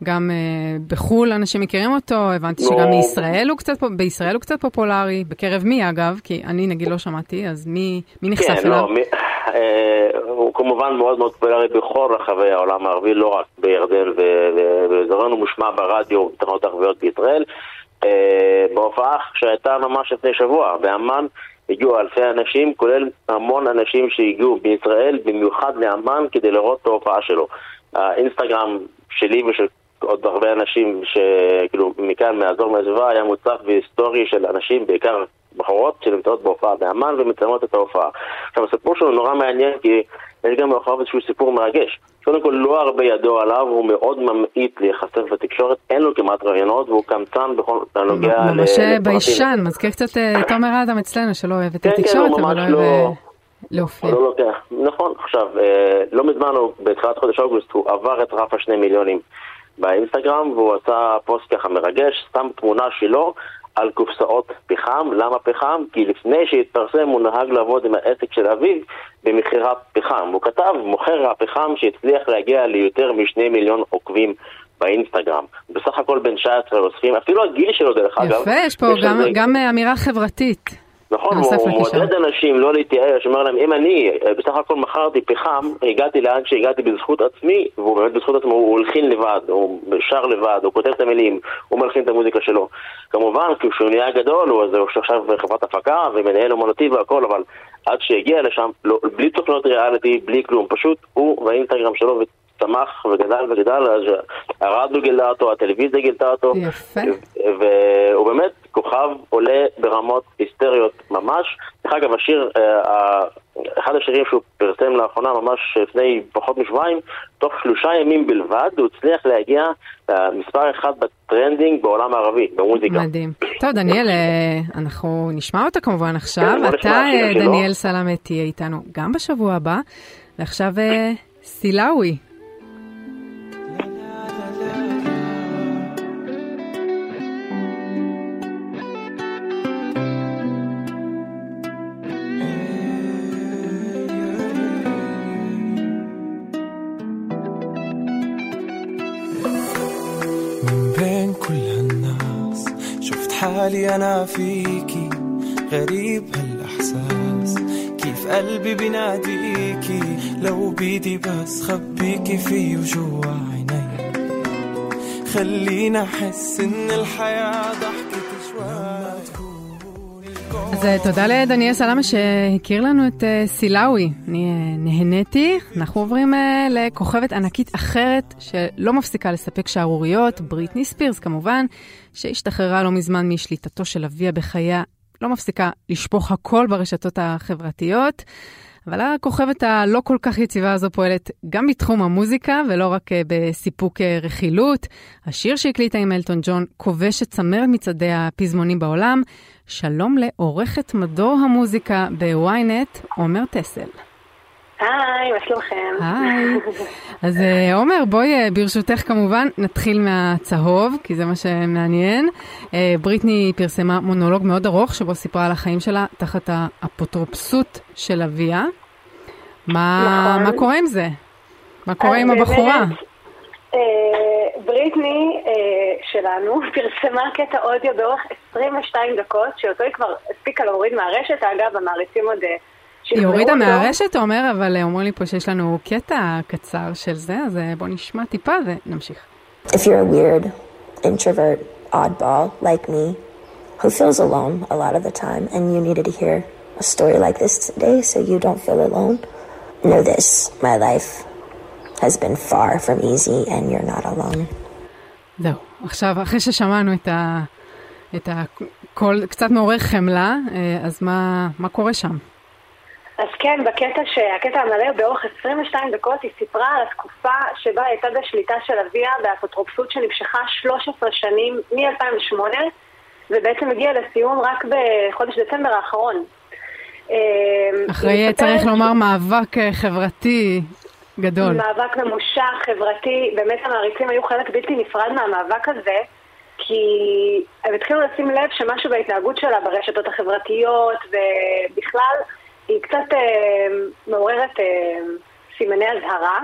Speaker 1: גם uh, בחו"ל אנשים מכירים אותו, הבנתי לא. שגם מישראל הוא קצת, בישראל הוא קצת פופולרי, בקרב מי אגב? כי אני נגיד לא שמעתי, אז מי, מי נחשף כן, אליו? לא, מי,
Speaker 7: אה, הוא כמובן מאוד מאוד פופולרי בכל רחבי העולם הערבי, לא רק בירדן ובאזורנו, מושמע ברדיו בתחנות ערביות בישראל. אה, בהופעה שהייתה ממש לפני שבוע, באמ"ן, הגיעו אלפי אנשים, כולל המון אנשים שהגיעו בישראל, במיוחד לאמ"ן, כדי לראות את ההופעה שלו. האינסטגרם שלי ושל עוד הרבה אנשים שכאילו מכאן, מהאזור מהסביבה, היה מוצף בהיסטורי של אנשים, בעיקר בחורות שנמצאות בהופעה באמ"ן ומצלמות את ההופעה. עכשיו הסיפור שלו נורא מעניין כי יש גם מאחוריו איזשהו סיפור מרגש. קודם כל לא הרבה ידוע עליו, הוא מאוד ממעיט להיחשף בתקשורת, אין לו כמעט רעיונות והוא קמצן בכל הנוגע
Speaker 1: ל... ממש ביישן, מזכיר קצת אה, תומר אדם אצלנו שלא אוהב את כן, כן, התקשורת, אבל לא אוהב... אה, להופיע.
Speaker 7: לא לוקח, נכון, עכשיו, אה, לא מזמן, בתחילת חודש אוגוסט, הוא עבר את רף השני מיליונים באינסטגרם, והוא עשה פוסט ככה מרגש, שם תמונה שלו על קופסאות פחם. למה פחם? כי לפני שהתפרסם הוא נהג לעבוד עם העסק של אביו במכירת פחם. הוא כתב, מוכר הפחם שהצליח להגיע ליותר משני מיליון עוקבים באינסטגרם. בסך הכל בין 19 אוספים, אפילו הגיל שלו דרך
Speaker 1: יפה,
Speaker 7: אגב.
Speaker 1: יפה, יש פה גם, זה... גם אמירה חברתית.
Speaker 7: נכון, הוא מועדד אנשים לא להתייאש, אומר להם, אם אני אה, בסך הכל מכרתי פחם, הגעתי לאן שהגעתי בזכות עצמי, והוא באמת בזכות עצמו, הוא הלחין לבד, הוא שר לבד, הוא כותב את המילים, הוא מלחין את המוזיקה שלו. כמובן, כשהוא נהיה גדול, הוא עכשיו חברת הפקה ומנהל אומנותי והכל, אבל עד שהגיע לשם, לא, בלי תוכנות ריאליטי, בלי כלום, פשוט הוא והאינסטגרם שלו צמח וגדל וגדל, אז הרדיו גילה אותו, הטלוויזיה גילתה אותו.
Speaker 1: יפה.
Speaker 7: והוא באמת כוכב עולה ברמות היסטריות ממש. דרך אגב, השיר, אה, אחד השירים שהוא פרסם לאחרונה, ממש לפני פחות משבועיים, תוך שלושה ימים בלבד, הוא הצליח להגיע למספר אחד ב trending בעולם הערבי, במוזיקה.
Speaker 1: מדהים. טוב, דניאל, אה, אנחנו נשמע אותה כמובן עכשיו. כן, אתה, אה, דניאל סלאמה, תהיה איתנו גם בשבוע הבא. ועכשיו סילאווי.
Speaker 8: فيكي. غريب هالإحساس. كيف قلبي بناديكي لو بيدي بس خبيكي فيه وجوا عيني. خلينا أحس إن الحياة شوي
Speaker 1: אז תודה לדניאל סלאמה שהכיר לנו את סילאווי. אני נהניתי. אנחנו עוברים לכוכבת ענקית אחרת שלא מפסיקה לספק שערוריות, בריטני ספירס כמובן, שהשתחררה לא מזמן משליטתו של אביה בחייה, לא מפסיקה לשפוך הכל ברשתות החברתיות. אבל הכוכבת הלא כל כך יציבה הזו פועלת גם בתחום המוזיקה ולא רק בסיפוק רכילות. השיר שהקליטה עם אלטון ג'ון כובש את צמרת מצעדי הפזמונים בעולם. שלום לעורכת מדור המוזיקה בוויינט, עומר טסל.
Speaker 9: היי, מה שלומכם?
Speaker 1: היי. אז עומר, בואי ברשותך כמובן נתחיל מהצהוב, כי זה מה שמעניין. בריטני פרסמה מונולוג מאוד ארוך שבו סיפרה על החיים שלה תחת האפוטרופסות של אביה. מה, נכון. מה קורה עם זה? מה קורה עם הבחורה?
Speaker 9: בריטני שלנו פרסמה קטע אודיו באורך 22 דקות, שאותו היא כבר הספיקה להוריד מהרשת. אגב, המעריצים עוד...
Speaker 1: היא הורידה מהרשת, אומר, אבל אומרים לי פה שיש לנו קטע קצר של זה, אז בוא נשמע טיפה ונמשיך.
Speaker 10: If you're a weird, introvert, oddball like me, who feels alone a lot of the time, and you needed to hear a story like this today so you don't feel alone, know this, my life has been far from easy and you're not alone.
Speaker 1: זהו, עכשיו, אחרי ששמענו את ה... את הקול קצת מעורר חמלה, אז מה, מה קורה שם?
Speaker 9: אז כן, בקטע שהקטע המלא באורך 22 דקות היא סיפרה על התקופה שבה הייתה בשליטה של אביה באפוטרופסות שנמשכה 13 שנים מ-2008 ובעצם הגיעה לסיום רק בחודש דצמבר האחרון.
Speaker 1: אחרי, צריך לומר, מאבק חברתי גדול.
Speaker 9: מאבק ממושך, חברתי, באמת המעריצים היו חלק בלתי נפרד מהמאבק הזה כי הם התחילו לשים לב שמשהו בהתנהגות שלה ברשתות החברתיות ובכלל היא קצת אה, מעוררת אה, סימני אזהרה.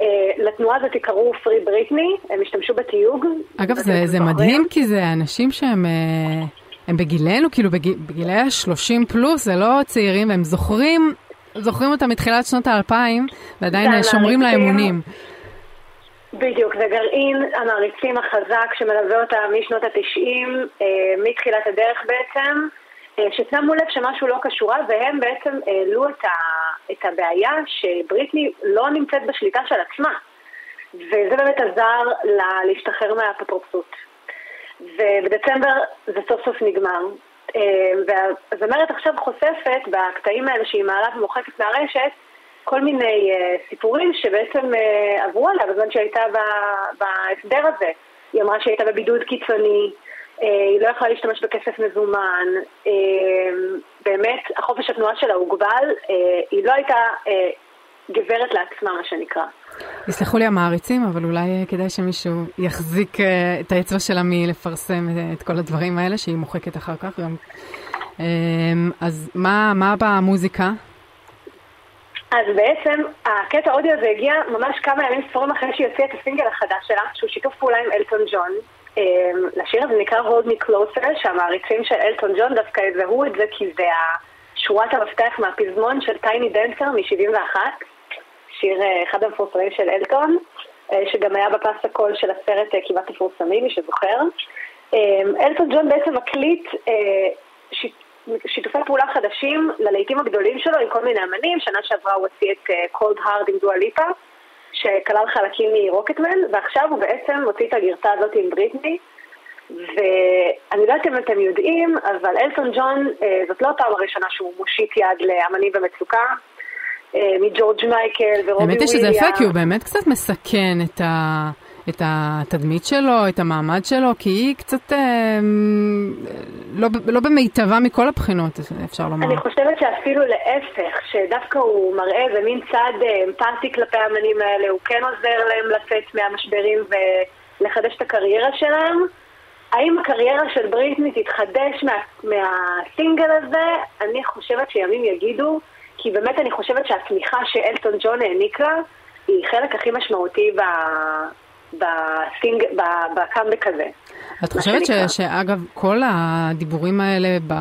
Speaker 9: אה, לתנועה הזאת קראו פרי בריטני, הם השתמשו בתיוג.
Speaker 1: אגב, זה, זה מדהים כי זה אנשים שהם אה, הם בגילנו, כאילו בגיל, בגילי ה-30 פלוס, זה לא צעירים, והם זוכרים, זוכרים אותם מתחילת שנות האלפיים, ועדיין שומרים לה אמונים.
Speaker 9: בדיוק, זה גרעין המעריצים החזק שמלווה אותה משנות התשעים, אה, מתחילת הדרך בעצם. ששמו לב שמשהו לא קשורה, והם בעצם העלו את, ה, את הבעיה שבריטני לא נמצאת בשליטה של עצמה. וזה באמת עזר לה להשתחרר מהאפוטרופסות. ובדצמבר זה סוף סוף נגמר. והזמרת עכשיו חושפת בקטעים האלה שהיא מעלה ומוחקת מהרשת כל מיני סיפורים שבעצם עברו עליה בזמן שהייתה בהסדר הזה. היא אמרה שהייתה בבידוד קיצוני, היא לא יכלה להשתמש בכסף מזומן, באמת החופש התנועה שלה הוגבל, היא לא הייתה גברת לעצמה מה שנקרא.
Speaker 1: יסלחו לי המעריצים, אבל אולי כדאי שמישהו יחזיק את האצבע שלה מלפרסם את כל הדברים האלה, שהיא מוחקת אחר כך גם. אז מה, מה במוזיקה?
Speaker 9: אז בעצם הקטע האודיו הזה הגיע ממש כמה ימים ספורים אחרי שהיא הוציאה את הסינגל החדש שלה, שהוא שיתוף פעולה עם אלטון ג'ון. לשיר הזה נקרא Hold Me Closer, שהמעריצים של אלטון ג'ון דווקא יזהו את זה כי זה שורת המפתח מהפזמון של טייני דנסר מ-71, שיר אחד המפורסמים של אלטון, שגם היה בפס הקול של הסרט כמעט מפורסמים, מי שזוכר. אלטון ג'ון בעצם מקליט שיתופי פעולה חדשים ללהיטים הגדולים שלו עם כל מיני אמנים. שנה שעברה הוא הוציא את קולד הארד עם דואליפה, שכלל חלקים מרוקטמן, ועכשיו הוא בעצם הוציא את הגרסה הזאת עם בריטני. ואני לא יודעת אם אתם יודעים, אבל אלטון ג'ון, זאת לא הפעם הראשונה שהוא מושיט יד לאמנים במצוקה. מג'ורג' מייקל ורובי וויליאם.
Speaker 1: האמת היא שזה יפה, כי הוא באמת קצת מסכן את ה... את התדמית שלו, את המעמד שלו, כי היא קצת אה, לא, לא במיטבה מכל הבחינות, אפשר לומר.
Speaker 9: אני חושבת שאפילו להפך, שדווקא הוא מראה איזה מין צד אה, אמפתי כלפי האמנים האלה, הוא כן עוזר להם לצאת מהמשברים ולחדש את הקריירה שלהם. האם הקריירה של בריטני תתחדש מה, מהסינגל הזה? אני חושבת שימים יגידו, כי באמת אני חושבת שהתמיכה שאלטון ג'ון העניק לה היא חלק הכי משמעותי ב... בסינג, בקאמבק הזה.
Speaker 1: את חושבת ש, שאגב, כל הדיבורים האלה ב,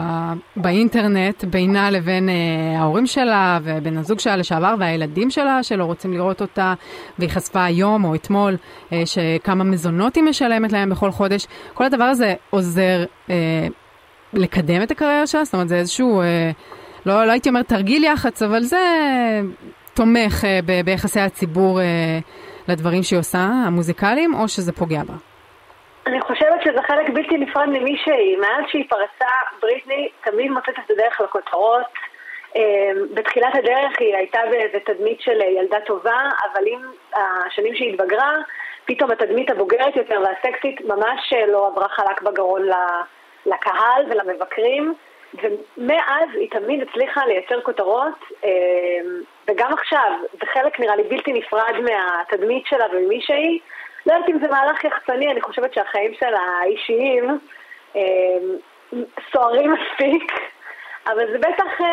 Speaker 1: באינטרנט, בינה לבין אה, ההורים שלה ובן הזוג שלה לשעבר והילדים שלה שלא רוצים לראות אותה, והיא חשפה היום או אתמול אה, שכמה מזונות היא משלמת להם בכל חודש, כל הדבר הזה עוזר אה, לקדם את הקריירה שלה? זאת אומרת, זה איזשהו, אה, לא, לא הייתי אומר תרגיל יח"צ, אבל זה תומך אה, ב, ביחסי הציבור. אה, לדברים שהיא עושה, המוזיקליים, או שזה פוגע בה?
Speaker 9: אני חושבת שזה חלק בלתי נפרד ממי שהיא. מאז שהיא פרסה, בריטני תמיד מוצאת את הדרך לכותרות. בתחילת הדרך היא הייתה באיזה תדמית של ילדה טובה, אבל עם השנים שהיא התבגרה, פתאום התדמית הבוגרת יותר והסקסית ממש לא עברה חלק בגרון לקהל ולמבקרים. ומאז היא תמיד הצליחה לייצר כותרות, וגם עכשיו, זה חלק נראה לי בלתי נפרד מהתדמית שלה וממי שהיא. לא יודעת אם זה מהלך יחצני, אני חושבת שהחיים שלה האישיים סוערים מספיק. אבל זה בטח,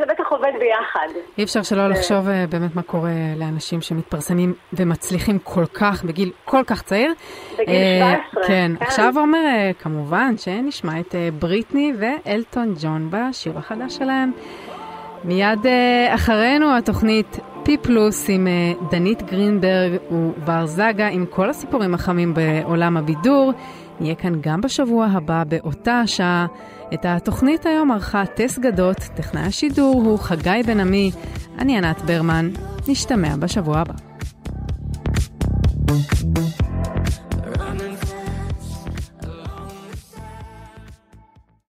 Speaker 9: זה בטח עובד ביחד.
Speaker 1: אי אפשר שלא לחשוב באמת מה קורה לאנשים שמתפרסמים ומצליחים כל כך, בגיל כל כך צעיר.
Speaker 9: בגיל 17.
Speaker 1: כן, כן. עכשיו עומר, כמובן שנשמע את בריטני ואלטון ג'ון בשיר החדש שלהם. מיד אחרינו התוכנית פי פלוס עם דנית גרינברג ובר זגה עם כל הסיפורים החמים בעולם הבידור. נהיה כאן גם בשבוע הבא באותה השעה. את התוכנית היום ערכה טס גדות, טכנאי השידור הוא חגי בן עמי, אני ענת ברמן, נשתמע בשבוע הבא.